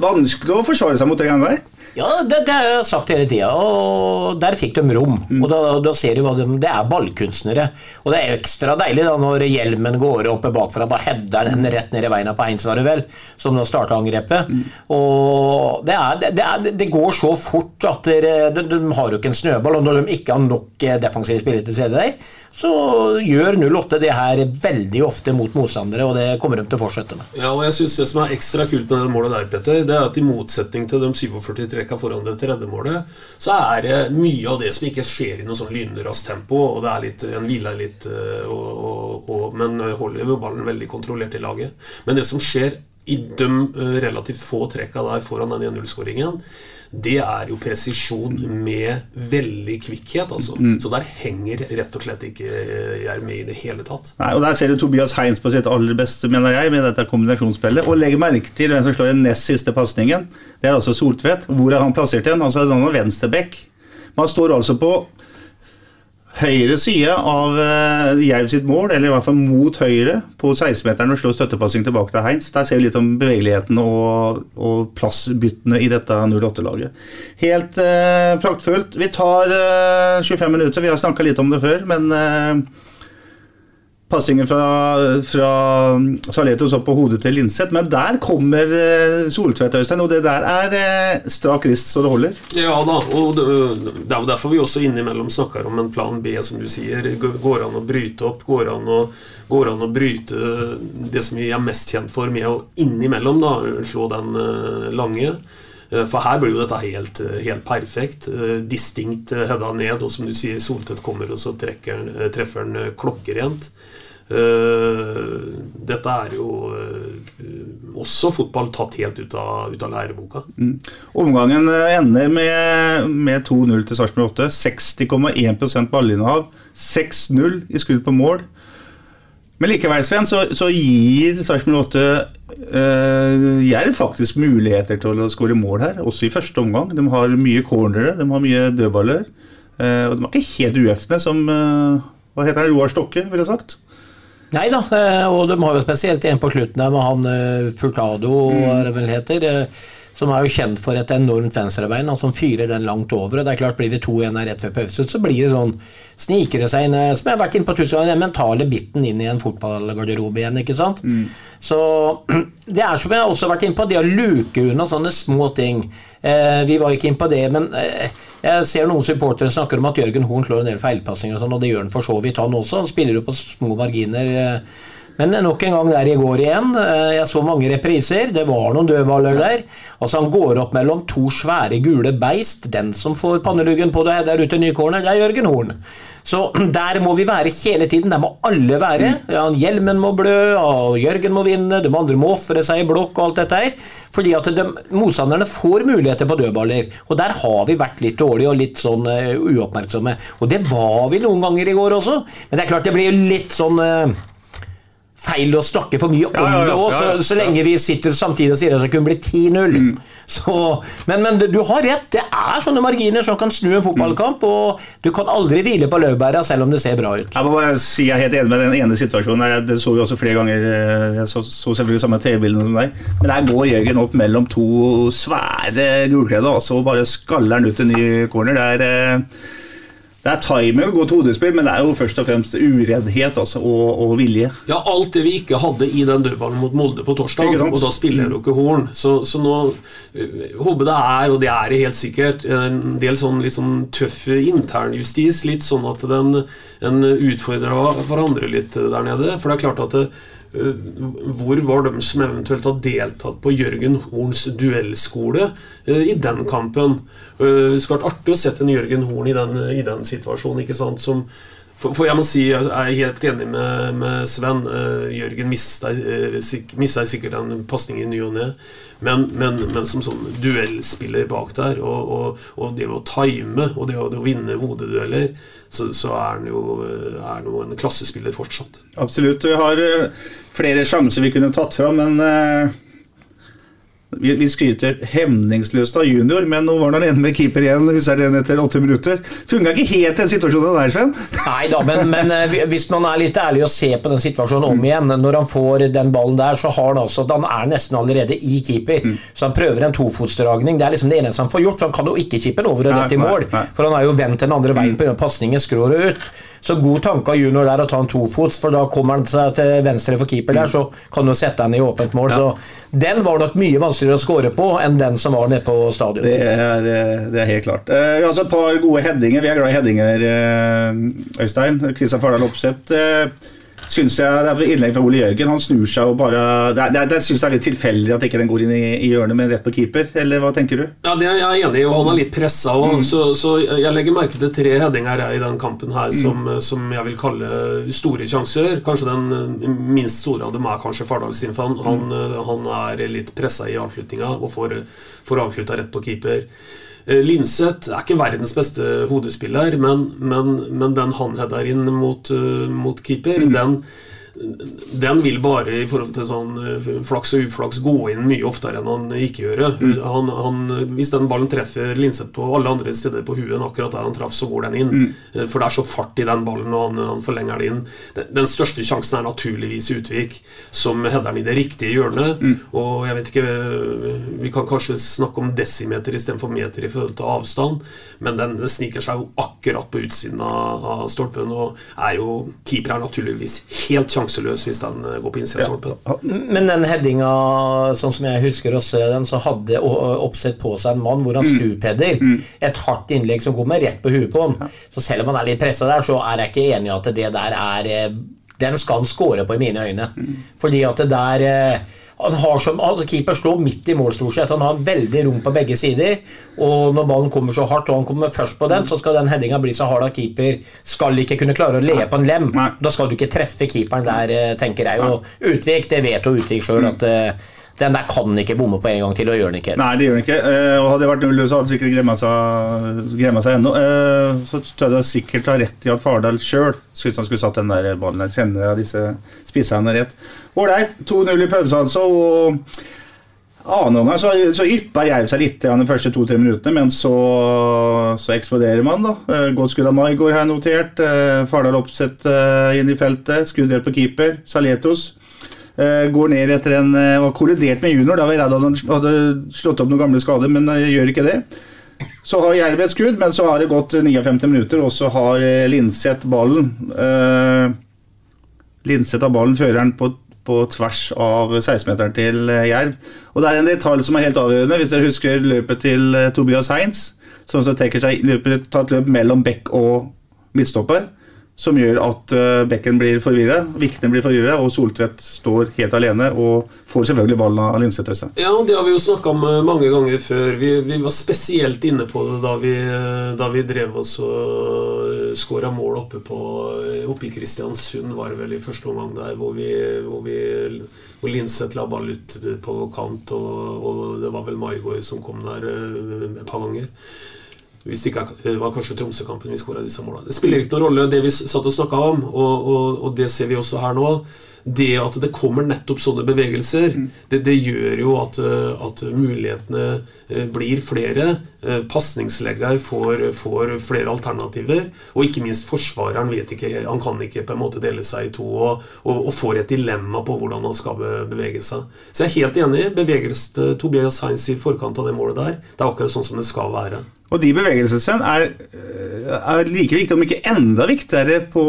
Vanskelig å forsvare seg mot det greiene der. Ja, det, det, har jeg sagt hele tida, og der fikk de rom. Mm. Og da, da, ser du hva de Det er ballkunstnere. Og det er ekstra deilig da når hjelmen går opp bakfra, da header den rett ned i beina på Heinz, var det vel, som da starta angrepet. Mm. Og det, er, det, er, det, går så fort at dere, de, de, har jo ikke en snøball, og når de ikke har nok eh, defensive spillere til stede der, så gjør 08 det her veldig ofte mot motstandere, og det kommer de til å fortsette med. Ja, og jeg synes Det som er ekstra kult med det målet der, Petter, det er at i motsetning til de 47 trekka foran det tredje målet, så er det mye av det som ikke skjer i noe sånn lynraskt tempo, og det er litt, en hviler litt, eh, og, og, og, men holder jo ballen veldig kontrollert i laget. Men det som skjer i de eh, relativt få trekka der foran den 1-0-skåringen, det er jo presisjon med veldig kvikkhet. Altså. Mm. Så der henger rett og slett ikke jeg med i det hele tatt. Nei, og Der ser du Tobias Heins på sitt aller beste, mener jeg, med dette kombinasjonsspillet. Og legg merke til hvem som slår den nest siste pasningen. Det er altså Soltvedt. Hvor er han plassert igjen? Altså han er venstreback. Man står altså på høyre side av uh, Jerv sitt mål, eller i hvert fall mot høyre, på 16-meteren og slår støttepassing tilbake til Heinz. Der ser vi litt om bevegeligheten og, og plassbyttene i dette 08-laget. Helt uh, praktfullt. Vi tar uh, 25 minutter, vi har snakka litt om det før, men Passingen fra, fra Saletos opp på hodet til Linseth. Men der kommer eh, Soltvedt, Øystein, og det der er eh, strak rist så det holder. Ja da, og det, er jo derfor vi også innimellom snakker om en plan B, som du sier. Går an å bryte opp? Går an å, går an å bryte det som vi er mest kjent for, med å innimellom da, slå den uh, lange? For her blir jo dette helt, helt perfekt. Distinkt hedda ned, og som du sier, Soltvedt kommer og så trekker, treffer han klokkerent. Dette er jo også fotball tatt helt ut av, ut av læreboka. Mm. Omgangen eh, ender med, med 2-0 til Sarpsborg 8. 60,1 ballinnehav. 6-0 i skudd på mål. Men likevel, Sven, så, så gir Sarpsborg 8 uh, Jerv faktisk muligheter til å skåre mål her, også i første omgang. De har mye cornere, de har mye dødballer. Uh, og de er ikke helt uefne som uh, Hva heter det? Roar Stokke, ville sagt. Nei da, eh, og de har jo spesielt en på slutten der med han Furtado, Furtado, hva det vel heter. Som er jo kjent for et enormt venstrebein, og som fyrer den langt over. og det er klart Blir det 2-1 her rett ved pause, så blir det sånn Sniker det seg inn eh, Som jeg har vært inne på tusen ganger, den mentale biten inn i en fotballgarderobe igjen, ikke sant. Så [clears throat] det er som jeg har også vært inne på, det å luke unna sånne små ting. Eh, vi var ikke inne på det, men eh, jeg ser noen supportere snakker om at Jørgen Horn slår en del feilpassinger, og sånn, og det gjør han for så vidt, han også. Han spiller jo på små marginer. Eh, men nok en gang der i går igjen. eh, Jeg så mange repriser. Det var noen dødballer der. Altså Han går opp mellom to svære gule beist. Den som får panneluggen på deg der ute i Nykornet, det er Jørgen Horn. Så [clears throat] der må vi være hele tiden. Der må alle være. Ja, hjelmen må blø, og Jørgen må vinne, de andre må ofre seg i blokk og alt dette her. Fordi at de, motstanderne får muligheter på dødballer. Og der har vi vært litt dårlige og litt sånn uh, uoppmerksomme. Og det var vi noen ganger i går også. Men det er klart det blir jo litt sånn eh, feil å snakke for mye om Ja, det òg, så, så lenge vi sitter samtidig og sier at det kunne bli 10-0. Mm. Men, men du har rett, det er sånne marginer som kan snu en fotballkamp, og du kan aldri hvile på laurbæra selv om det ser bra ut. Jeg må bare si jeg er helt enig med den ene situasjonen. der. Det så vi også flere ganger. Jeg så, så selvfølgelig samme TV-bildene som deg. Men der går Jørgen opp mellom to svære gulkledde altså, og bare skaller han ut en ny corner. Det er, eh, det er timing og godt hodespill, men det er jo først og fremst ureddhet altså, og, og vilje. Ja, alt det vi ikke hadde i den dødballen mot Molde på torsdag, og da spiller du ikke Horn. Så, så nå håper det er, og det er det helt sikkert, en del sånn liksom tøff internjustis. Litt sånn at den, en utfordrer hverandre litt der nede. For det er klart at det, øh, hvor var de som eventuelt har deltatt på Jørgen Horns duellskole øh, i den kampen? Øh, Det skulle vært artig å sette en Jørgen Horn i den, i den situasjonen? Som, for, for jeg må si, jeg er helt enig med, med Sven. Uh, Jørgen mista, eh, sik, sikkert en pasning i ny og ne. Men, men, men som sånn duellspiller bak der, og, og, og det å time og det å, det å vinne hodedueller, så, så er han jo, eh, er noe, en klassespiller fortsatt. Absolutt. Vi har flere sjanser vi kunne tatt fram, men eh, vi, vi skryter hemningsløst av junior, men nå var han alene med keeper igjen hvis er det etter åtte minutter. Funka ikke helt den situasjonen der, Sven. Nei da, men, men eh, hvis man er litt ærlig og ser på den situasjonen om igjen Når han får den ballen der, så har han altså Han er nesten allerede i keeper. Så han prøver en tofotsdragning. Det er liksom det eneste han får gjort. For han kan jo ikke kippe den over og rett i mål. nei. For han er jo vendt den andre veien pga. pasningen skrår ut. Så god tanke av junior der å ta en tofots, for da kommer han seg til venstre for keeper der, så kan du sette han i åpent mål. Så den var nok mye vanskeligere å skåre på enn den som var nede på stadion. Det er, det er helt klart. Eh, Vi har altså et par gode headinger. Vi er glad i headinger, eh, Øystein. Kristian Fardal Opseth. eh, Syns jeg Det er innlegg fra Ole Jørgen. Han snur seg og bare Det, det, det syns jeg er litt tilfeldig at ikke den går inn i, i hjørnet, men rett på keeper. Eller hva tenker du? Ja, det er jeg enig i, og han er litt pressa òg. Så, så jeg legger merke til tre headinger i den kampen her som, som jeg vil kalle store sjanser. Kanskje den minst store av dem er kanskje Fardal sin, for han, han, eh, han er litt pressa i avslutninga og får, får avslutta rett på keeper. Eh, Linseth er ikke verdens beste hodespiller, men, men, men den han header inn mot, eh, mot keeper, den den vil bare i forhold til sånn eh, flaks og uflaks gå inn mye oftere enn han ikke gjør Mm. Han, han, hvis den ballen treffer Linseth på alle andre steder på huet enn akkurat der han traff, så går den inn. Mm. For det er så fart i den ballen, og han, han forlenger det inn. Den, den største sjansen er naturligvis Utvik, som header den i det riktige hjørnet. Og jeg vet ikke eh, Vi kan kanskje snakke om desimeter istedenfor meter i forhold til avstand, men den sniker seg jo akkurat på utsiden av, av stolpen, og er jo Keeper er naturligvis helt sjanseløs hvis den eh, går på innsida av stolpen. Men den headinga, sånn som jeg husker å se den, så hadde oppsett på seg en mann hvor han stupheader. Et hardt innlegg som kommer rett på huet på han. Så selv om han er litt pressa der, så er jeg ikke enig i at det der er eh, Den skal han score på i mine øyne. Fordi at det der eh, han har som, altså Keeper slår midt i mål, stort sett. Han har veldig rom på begge sider. Og når ballen kommer så hardt, og han kommer først på den, så skal den headinga bli så hard at keeper skal ikke kunne klare å le på en lem. Da skal du ikke treffe keeperen der, eh, tenker jeg. Og Utvik, det vet jo Utvik sjøl, at eh, den der kan ikke bomme på en gang til, og gjør den ikke. Nei, det gjør den ikke. Eh, og hadde det vært null, så hadde sikkert gremma seg, gremma seg ennå. Eh, så tror jeg du sikkert har rett i at Fardal sjøl syntes han skulle satt den der ballen der. Kjenner jeg disse spissene rett. Ålreit, 2-0 i pause, altså. Og Annen omgang så, så yppa Jerv seg litt de første to-tre minuttene, men så, så eksploderer man. da. Eh, Godt skudd av Maigård har jeg notert. Fardal Opseth eh, inn i feltet. Skudd helt på keeper. Saletos eh, går ned etter en eh, Var kollidert med junior. Da var jeg redd han hadde slått opp noen gamle skader, men eh, gjør ikke det. Så har Jerv et skudd, men så har det gått 59 minutter, og så har eh, Linseth ballen. Eh, Linseth har ballen, føreren på, på tvers av 16-meteren til eh, Jerv. Og det er en detalj som er helt avgjørende, hvis dere husker løpet til eh, Tobias Heinz, som så tenker seg løpet, tar et løp mellom bekk og midtstopper, som gjør at uh, bekken blir forvirra, Vikne blir forvirra, og Soltvedt står helt alene og får selvfølgelig ballen av Linseth. Øystein. Ja, det har vi jo snakka om eh, mange ganger før. Vi, vi var spesielt inne på det da vi, eh, da vi drev oss og skåra mål oppe, på, eh, oppe i Kristiansund, var det vel i første omgang der, hvor vi, hvor hvor Linseth la ball ut på kant, og, og det var vel Maigård som kom der eh, et par ganger. Hvis det ikke var kanskje Tromsø-kampen vi skåra disse måla. Det spiller ikke noen rolle, det vi satt og snakka om, og, og, og det ser vi også her nå. Det at det kommer nettopp sånne bevegelser, det, det gjør jo at, eh, at mulighetene eh, blir flere. Eh, Pasningslegger får, får flere alternativer. Og ikke minst forsvareren vet ikke, han kan ikke på en måte dele seg i to og, og, og får et dilemma på hvordan han skal bevege seg. Så jeg er helt enig. Bevegelsen til Tobias Heinz i forkant av det målet der, det er akkurat sånn som det skal være. Og de bevegelsene er, er like viktige, om ikke enda viktigere, på,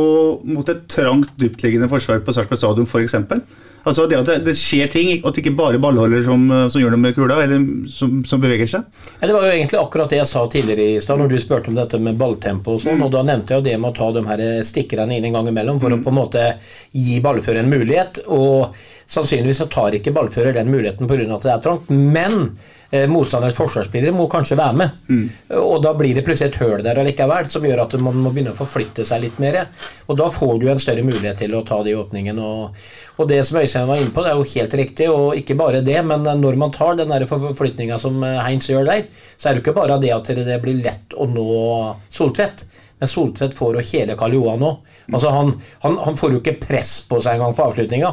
mot et trangt, dyptliggende forsvar på Sarpsborg stadion f.eks. Altså det at det, det skjer ting, og at det ikke bare ballholder som, som gjør noe med kula, eller som, som beveger seg. Ja, det var jo egentlig akkurat det jeg sa tidligere i stad, når du spurte om dette med balltempo og sånn. Og da nevnte jeg jo det med å ta de her stikkerne inn en gang imellom for å på en måte gi ballfører en mulighet. Og sannsynligvis så tar ikke ballfører den muligheten pga. at det er trangt. Men eh, motstanders forsvarsspillere må kanskje være med. Og da blir det plutselig et høl der allikevel som gjør at man må begynne å forflytte seg litt mer. Og da får du en større mulighet til å ta de åpningene. Og, og det som Øystein var inne på, det er jo helt riktig. Og ikke bare det, men når man tar den forflytninga som eh, Heinz gjør der, så er det jo ikke bare det at det blir lett å nå Soltvedt. Men Soltvedt får jo hele Karl Johan nå. Altså han, han, han får jo ikke press på seg engang på avslutninga.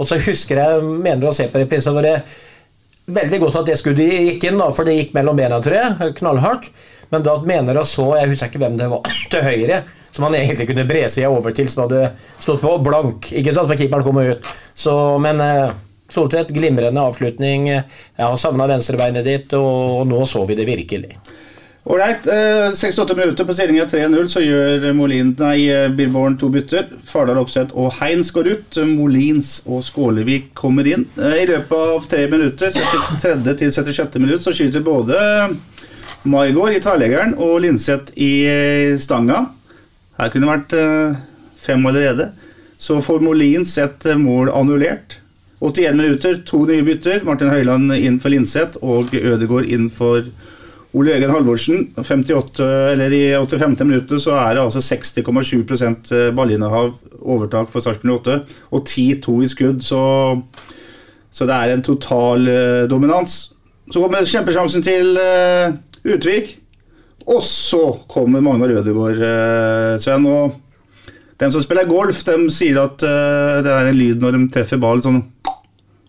Og så husker jeg, mener å se på det veldig godt at det skuddet gikk inn, da, for det gikk mellom bena, tror jeg. Knallhardt. Men da mener jeg så, jeg husker ikke hvem det var, [clears throat] til høyre, som han egentlig kunne bre seg over til, som hadde stått på blank, ikke sant, for keeperen kom ut. Så, men eh, Soltvedt, glimrende avslutning. Jeg har savna venstrebeinet ditt, og nå så vi det virkelig. Ålreit. Eh, 68 minutter på stillinga 3-0, så gjør Molin, nei, eh, Billborn to bytter. Fardal Opseth og Heinz går ut. Molins og Skålevik kommer inn. Eh, I løpet av tre minutter, 73. til 76. minutt, så skyter både Maigård i tverrleggeren og Linseth i eh, stanga. Her kunne det vært eh, fem allerede. Så får Molins et eh, mål annullert. 81 minutter, to nye bytter. Martin Høiland inn for Linseth og Ødegaard inn for Ole Jørgen Halvorsen. 58, eller I 85. minuttet så er det altså 60,7% ballinnehav overtak for Sarpsborg 8, og 10-2 i skudd. Så, så det er en total uh, dominans. Så kommer kjempesjansen til uh, Utvik. Og så kommer Magnar Ødegaard, uh, Sven. og dem som spiller golf, dem sier at eh, det er en lyd når de treffer ballen sånn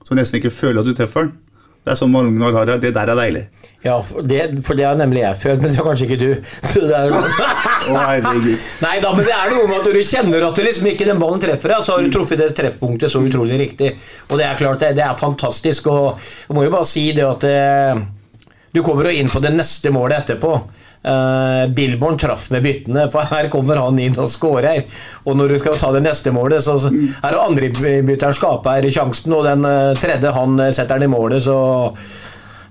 så nesten ikke føler at du treffer den. Det er sånn Magnar har det. Det der er deilig. Ja, for det, for det har nemlig jeg følt, men det har kanskje ikke du. [laughs] Er, oh. Nei da, men det er noe med at du kjenner at du liksom ikke den ballen treffer deg, så har du truffet det treffpunktet så utrolig riktig. Og det er klart, det, det er fantastisk. Og jeg må jo bare si det at eh, du kommer jo inn på det neste målet etterpå. Uh, Billborn traff med byttene, for her kommer han inn og skårer. Og når du skal ta det neste målet, så er det andre bytteren skaper sjansen, og den eh, tredje han eh, setter den i målet, så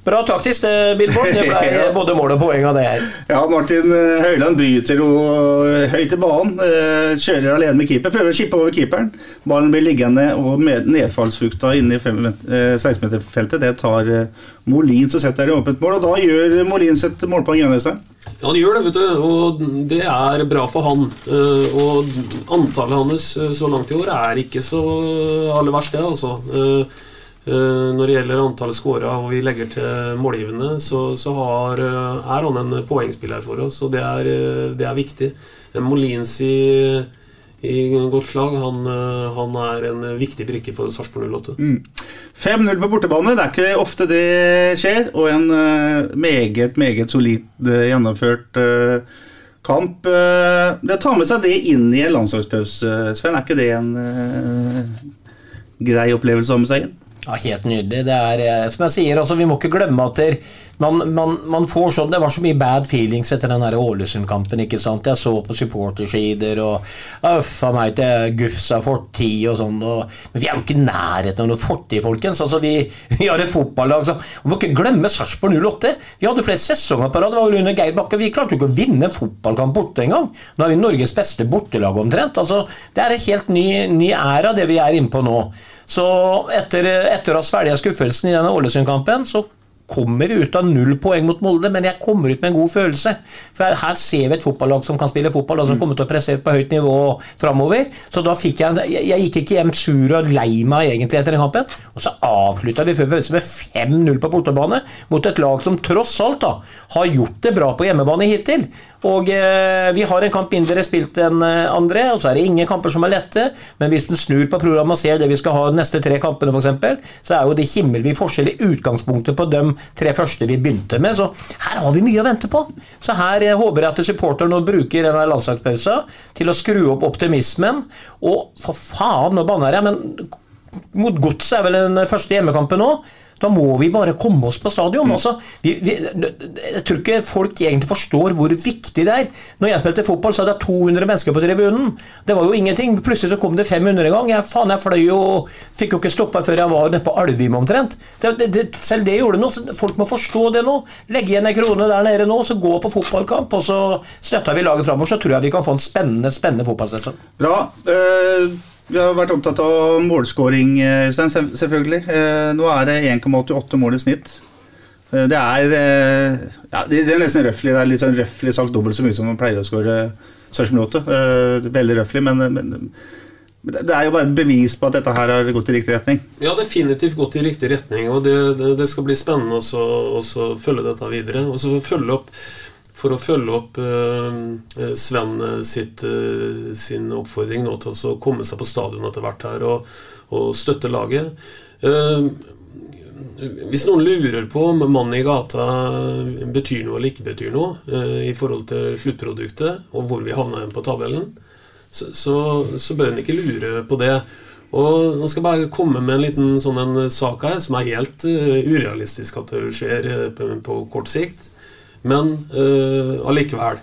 Bra taktisk, det, Billborn. Det ble [laughs] både mål og poeng av det her. Ja, Martin eh, Høiland bryter jo eh, høyt i banen. eh, Kjører alene med keeper. Prøver å skippe over keeperen. Ballen blir liggende, og med nedfallsfukta inne i fem- eh, 16-meterfeltet, det tar Molin og setter i åpent mål. Og da gjør Molins et målpoeng igjen. seg. Ja, han gjør det, vet du, og det er bra for han. Og antallet hans så langt i år er ikke så aller verst, det, altså. Eh, Når det gjelder antallet skåra og vi legger til målgivende, så, så har, eh, er han en poengspiller for oss, og det er, eh, det er viktig. Molins i, i godt slag. Han, han er en viktig brikke for Sarpsborg 08. Mm. 5-0 på bortebane, det er ikke ofte det skjer. Og en meget, meget solid gjennomført kamp. Det å ta med seg det inn i en landslagspause, Sven. Er ikke det en grei opplevelse å ha med seg inn? Ja, Helt nydelig. Det er, eh, som jeg sier, altså, Vi må ikke glemme at der, man, man, man får sånn, Det var så mye bad feelings etter den Ålesund-kampen. ikke sant? Jeg så på supportersider og Uffa meg til Gufsa fortid og sånn. Og, men vi er jo ikke i nærheten av noe fortid, folkens. altså Vi, [laughs] vi har et fotballag som Vi må ikke glemme Sarpsborg 08. Vi hadde flere sesonger på rad. Det var under Geir Bakke. Vi klarte jo ikke å vinne en fotballkamp borte engang. Nå er vi Norges beste bortelag omtrent. altså Det er en helt ny, ny æra, det vi er inne på nå. Så etter, etter å ha svelget skuffelsen i denne Ålesund-kampen, så kommer ut av null poeng mot Molde, men jeg kommer ut med en god følelse. For her ser vi et fotballag som kan spille fotball, og som kommer til å pressere på høyt nivå framover. Så da fikk jeg Jeg, gikk ikke hjem sur og lei meg egentlig etter den kampen. Og så avslutta vi før pause med 5-0 på bortebane mot et lag som tross alt da har gjort det bra på hjemmebane hittil. Og eh, vi har en kamp mindre spilt enn eh, andre, og så er det ingen kamper som er lette. Men hvis en snur på programmet og ser det vi skal ha de neste tre kampene, f.eks., så er jo det himmelvid forskjell i utgangspunktet på de tre første vi begynte med. Så her har vi mye å vente på. Så her eh, håper jeg at supporterne bruker denne landslagspausen til å skru opp optimismen. Og for faen, nå banner jeg, men mot Godset er vel den første hjemmekampen nå. Da må vi bare komme oss på stadion. Mm. Altså, vi, vi, jeg tror ikke folk egentlig forstår hvor viktig det er. Når jeg spilte fotball, så hadde jeg 200 mennesker på tribunen. Det var jo ingenting. Plutselig så kom det 500 en gang. Jeg, faen, jeg fløy jo Fikk jo ikke stoppa før jeg var nede på Alvim omtrent. Det, det, det, selv det gjorde noe. Folk må forstå det nå. Legge igjen en krone der nede nå, så gå på fotballkamp, og så støtter vi laget framover. Så tror jeg vi kan få en spennende, spennende fotballsesong. Bra. Eh, vi har vært opptatt av målskåring, eh, Øystein, selvfølgelig. Eh, Nå er det 1,88 mål i snitt. Eh, Det er ja, det er nesten røffelig. Det er litt sånn røffelig sagt dobbelt så mye som man pleier å skåre 8. Eh, Veldig røffelig, men, men det er jo bare et bevis på at dette her har gått i riktig retning. Ja, definitivt gått i riktig retning, og det, det, det skal bli spennende også følge dette videre. Og så følge opp for å følge opp eh, Sven sitt, eh, sin oppfordring nå til å komme seg på stadion etter hvert her og, og støtte laget. Eh, hvis noen lurer på om mannen i gata betyr noe eller ikke betyr noe eh, i forhold til sluttproduktet og hvor vi havna igjen på tabellen, så, så, så bør en ikke lure på det. Og Nå skal jeg bare komme med en liten sånn en sak her som er helt eh, urealistisk at det skjer eh, på, på kort sikt. Men uh, allikevel.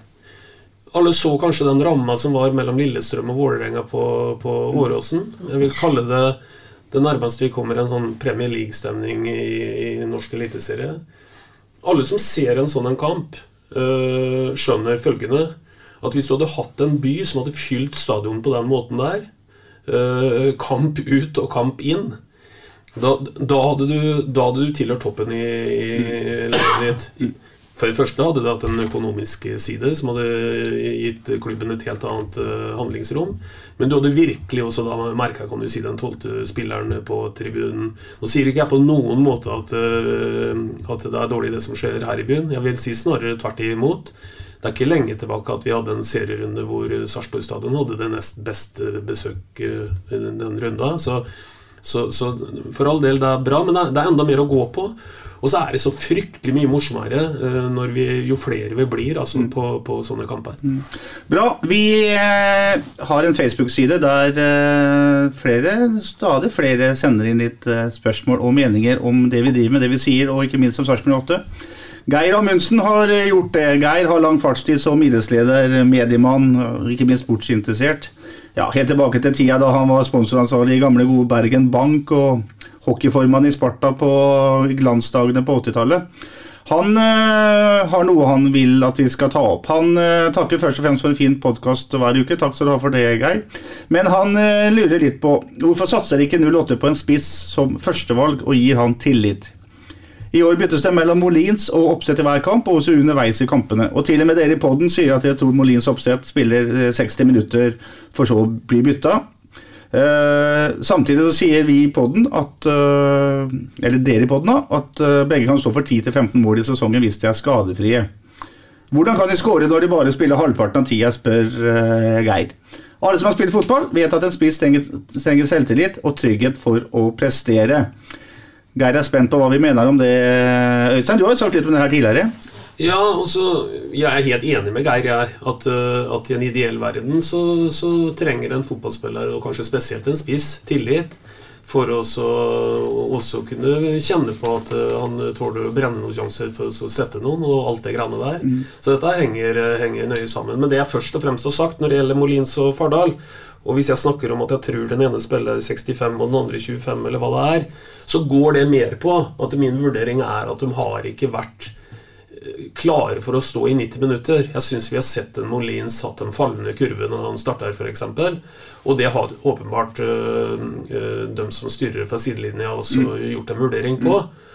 Alle så kanskje den ramma som var mellom Lillestrøm og Vålerenga på, på Åråsen. Jeg vil kalle det det nærmeste vi kommer en sånn Premier League-stemning i, i norsk eliteserie. Alle som ser en sånn en kamp, uh, skjønner følgende at hvis du hadde hatt en by som hadde fylt stadion på den måten der, øh, kamp ut og kamp inn, da, da, hadde, du, da hadde du tilhørt toppen i, i landet ditt. For det første hadde det hatt en økonomisk side som hadde gitt klubben et helt annet øh, handlingsrom. Men du hadde virkelig også da merka si, den tolvte spilleren på tribunen. Nå sier ikke jeg på noen måte at, øh, at det er dårlig det som skjer her i byen. Jeg vil si snarere tvert imot. Det er ikke lenge tilbake at vi hadde en serierunde hvor Sarpsborg stadion hadde det nest beste besøk øh, den runda. Så, så, så for all del, det er bra, men det er enda mer å gå på. Og så er det så fryktelig mye morsommere eh, når vi, jo flere vi blir altså, på, på sånne kamper. Bra. Vi eh, har en Facebook-side der eh, flere, stadig flere sender inn litt eh, spørsmål og meninger om det vi driver med, det vi sier, og ikke minst om Sarpsborg 8. Geir Amundsen har eh, gjort det. Geir har lang fartstid som idrettsleder, mediemann ikke minst sportsinteressert. Ja, Helt tilbake til tida da han var sponsoransvarlig i gamle, gode Bergen Bank og hockeyformann i Sparta på glansdagene på 80-tallet. Han øh, har noe han vil at vi skal ta opp. Han øh, takker først og fremst for en fin podkast hver uke. Takk skal du ha for det, Geir. Men han øh, lurer litt på hvorfor satser ikke 08 på en spiss som førstevalg og gir han tillit? I år byttes det mellom Molins og Oppsett i hver kamp, og også underveis i kampene. Og til og med dere i poden sier at jeg tror Molins Oppsett spiller 60 minutter, for så å bli bytta. Uh, samtidig så sier vi i podden at uh, Eller dere i podden da at uh, begge kan stå for 10-15 mål i sesongen hvis de er skadefrie. Hvordan kan de skåre når de bare spiller halvparten av tida, spør Geir. Alle som har spilt fotball, vet at en spiss trenger selvtillit og trygghet for å prestere. Geir er spent på hva vi mener om det. Øystein, du har jo sagt litt om det her tidligere. Ja, altså, jeg er helt enig med Geir. Jeg, at, uh, at i en ideell verden så, så, trenger en fotballspiller, og kanskje spesielt en spiss, tillit. For å også kunne kjenne på at uh, han tåler å brenne noen sjanser for å sette noen, og alt det greiene der. Mm. Så dette henger, henger, nøye sammen. Men det jeg først og fremst har sagt når det gjelder Molins og Fardal, og hvis jeg snakker om at jeg tror den ene spiller 65 og den andre 25, eller hva det er, så går det mer på at min vurdering er at de har ikke vært klare for å stå i 90 minutter. Jeg syns vi har sett en Molins hatt en fallende kurve når han starter, f.eks. Og det har åpenbart øh, øh, de som styrer fra sidelinja, også mm. gjort en vurdering på. Mm.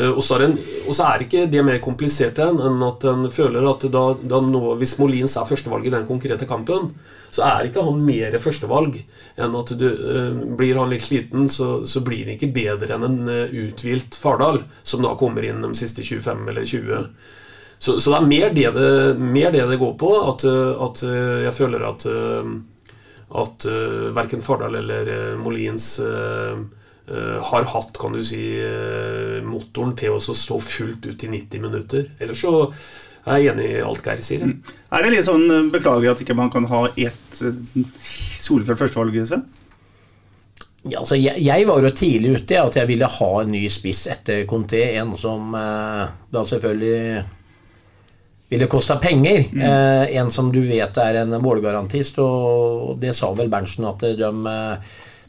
Uh, og, så er, ikke det mer komplisert enn at en føler at da, da nå, hvis Molins er førstevalg i den konkrete kampen, så er ikke han mer førstevalg enn at du, uh, blir han litt sliten, så, så, blir han ikke bedre enn en uh, uthvilt Fardal, som da kommer inn de siste 25 eller 20. Så, så det er mer det det, mer det det, går på, at, at jeg føler at, at uh, verken Fardal eller Molins har hatt kan du si, motoren til å stå fullt ut i 90 minutter. Ellers så jeg er enig i alt Geir sier. Mm. Er det litt sånn eh, beklager at ikke man kan ha ett eh, soleklart førstevalg, Sven? Ja, altså, jeg, jeg, var jo tidlig ute at jeg ville ha en ny spiss etter Conté. En som eh, da selvfølgelig ville kosta penger. Mm. Eh, en som du vet er en målgarantist, og det sa vel Berntsen at de,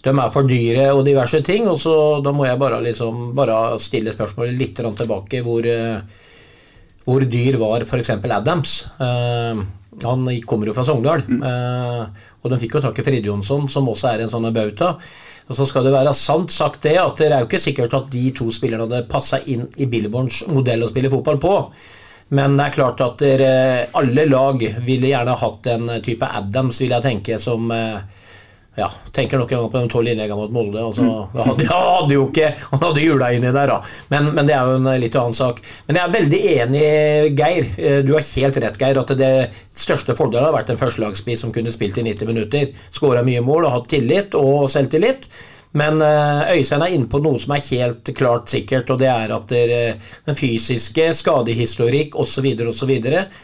de er for dyre og diverse ting. Og så da må jeg bare, liksom, bare stille spørsmålet litt tilbake. hvor hvor dyr var f.eks. Adams. Uh, han kommer jo fra Sogndal. Mm. Uh, og de fikk jo tak i Frid Jonsson, som også er en sånn bauta. Og så skal det være sant sagt det at det er jo ikke sikkert at de to spillerne hadde passa inn i Billborns modell å spille fotball på. Men det er klart at dere, alle lag ville gjerne hatt en type Adams, vil jeg tenke, som uh, ja, tenker nok på de tolv innleggene mot Molde. Altså, mm. hadde, [laughs] hadde, jo ikke Han hadde jula inni der, da. Men, men, det er jo en litt annen sak. Men jeg er veldig enig, Geir. Eh, du har helt rett, Geir, at det største fordelen har vært en førstelagsspiss som kunne spilt i 90 minutter. Skåra mye mål og hatt tillit og selvtillit. Men eh, Øystein er inne på noe som er helt klart sikkert, og det er at den fysiske skadehistorikk osv., osv.,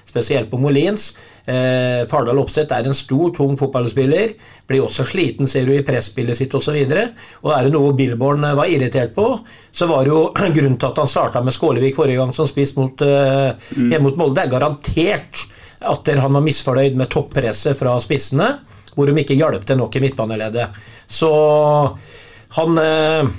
spesielt på Molins eh, Fardal Opseth er en stor, tung fotballspiller. Blir også sliten, ser du, i presspillet sitt osv. Og, så og er det noe Billborn eh, var irritert på, så var det jo [clears throat] grunnen til at han starta med Skålevik forrige gang som spiss mot, eh, mm. hjemme mot Molde. Det er garantert at han var misfornøyd med toppresset fra spissene hvor de ikke hjalp til nok i midtbaneleddet. Så han eh,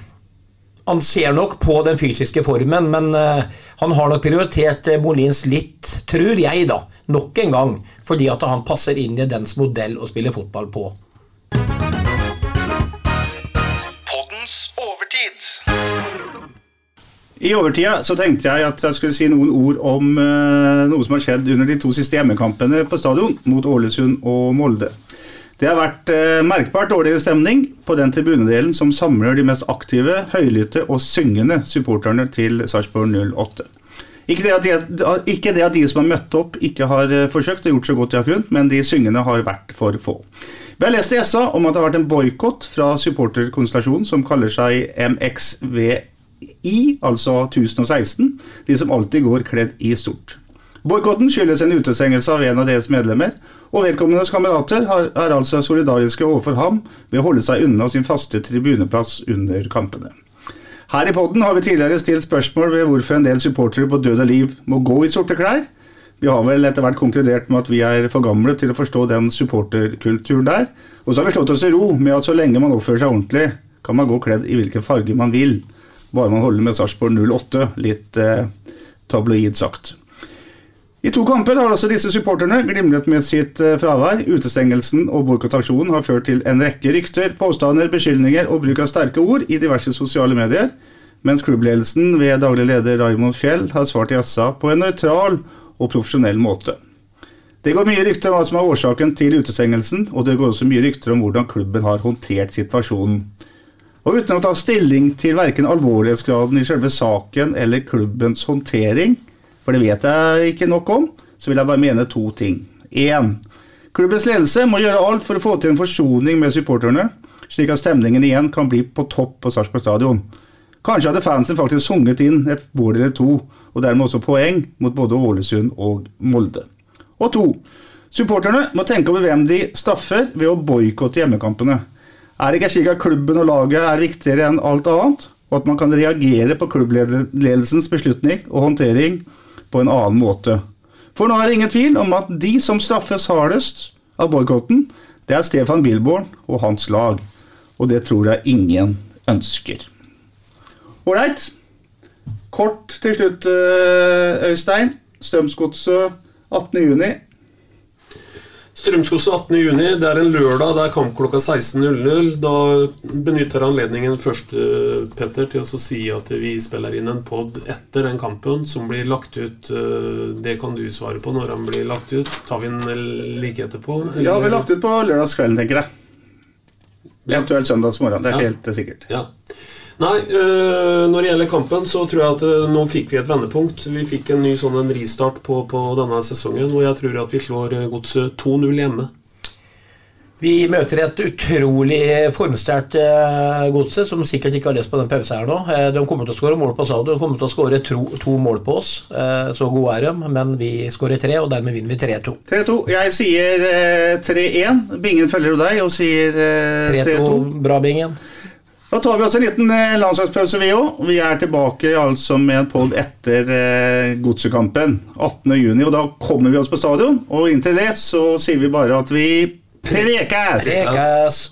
han ser nok på den fysiske formen, men uh, han har nok prioritert uh, Molins litt, tror jeg, da, nok en gang, fordi at han passer inn i dens modell å spille fotball på. Poddens overtid. I overtida så tenkte jeg at jeg skulle si noen ord om noe som har skjedd under de to siste hjemmekampene på stadion, mot Ålesund og Molde. Det har vært eh, merkbart dårligere stemning på den tribunedelen som samler de mest aktive, høylytte og syngende supporterne til Sarpsborg 08. Ikke det, de, ikke det, at de, som har møtt opp, ikke har eh, forsøkt og gjort så godt de har kunnet, men de syngende har vært for få. Vi har lest i SA om at det har vært en boikott fra supporterkonstellasjonen som kaller seg MXVI, altså 1016, de som alltid går kledd i stort. Boikotten skyldes en utestengelse av en av deres medlemmer, og vedkommendes kamerater er altså solidariske overfor ham ved å holde seg unna sin faste tribuneplass under kampene. Her i podden har vi tidligere stilt spørsmål ved hvorfor en del supportere på død og liv må gå i sorte klær. Vi har vel etter hvert konkludert med at vi er for gamle til å forstå den supporterkulturen der. Og så har vi slått oss i ro med at så lenge man oppfører seg ordentlig, kan man gå kledd i hvilken farge man vil. Bare man holder med Sarpsborg 08, litt eh, tabloid sagt. I to kamper har også disse supporterne glimret med sitt eh, fravær. Utestengelsen og boikottaksjonen har ført til en rekke rykter, påstander, beskyldninger og bruk av sterke ord i diverse sosiale medier, mens klubbledelsen ved daglig leder Raymond Fjell har svart jazza på en nøytral og profesjonell måte. Det går mye rykter om hva som er årsaken til utestengelsen, og det går også mye rykter om hvordan klubben har håndtert situasjonen. Og uten å ta stilling til verken alvorlighetsgraden i selve saken eller klubbens håndtering, for det vet jeg ikke nok om, så vil jeg bare mene to ting. Én. Klubbens ledelse må gjøre alt for å få til en forsoning med supporterne, slik at stemningen igjen kan bli på topp på Sarpsborg stadion. Kanskje hadde fansen faktisk sunget inn et mål eller to, og dermed også poeng mot både Ålesund og Molde. Og to. Supporterne må tenke over hvem de straffer ved å boikotte hjemmekampene. Er det ikke slik at klubben og laget er viktigere enn alt annet, og at man kan reagere på klubbledelsens beslutning og håndtering på en annen måte? For nå er det ingen tvil om at de som straffes hardest av boikotten, det er Stefan Bilborn og hans lag. Og det tror jeg ingen ønsker. Ålreit. Kort til slutt, eh, Øystein. Strømsgodset 18.6. Strømsgodset 18.6, det er en lørdag, det er kamp klokka 16.00. Da benytter jeg anledningen først, eh, Petter, til å si at vi spiller inn en pod etter den kampen, som blir lagt ut. eh, Det kan du svare på når den blir lagt ut. Tar vi den like etterpå? eller? Ja, vi har lagt ut på lørdagskvelden, tenker jeg. Eventuelt søndagsmorgen. Det er Ja. helt eh, sikkert. Ja. Nei, øh, når det gjelder kampen, så tror jeg at øh, nå fikk vi et vendepunkt. Vi fikk en ny sånn en ristart på, på denne sesongen, og jeg tror at vi slår øh, Godset 2-0 hjemme. Vi møter et utrolig formsterkt eh, godset, som sikkert ikke har lest på den pausen her nå. Eh, de kommer til å skåre mål på stadion, de kommer til å skåre to, mål på oss. Eh, så gode er de, men vi skårer tre, og dermed vinner vi 3-2. 3-2. Jeg sier eh, 3-1. Bingen følger jo deg og sier eh, 3-2. 3-2, bra, Bingen. Da tar vi oss en liten eh, landslagspause, vi òg. Vi er tilbake altså med en pod etter eh, godsekampen 18.6, og da kommer vi oss på stadion. Og inntil det så sier vi bare at vi prekes! Prekes!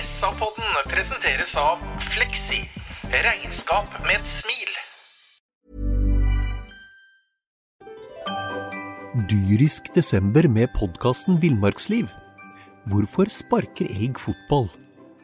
SA-podden presenteres av Fleksi. Regnskap med et smil. Dyrisk desember med podkasten Villmarksliv. Hvorfor sparker elg fotball?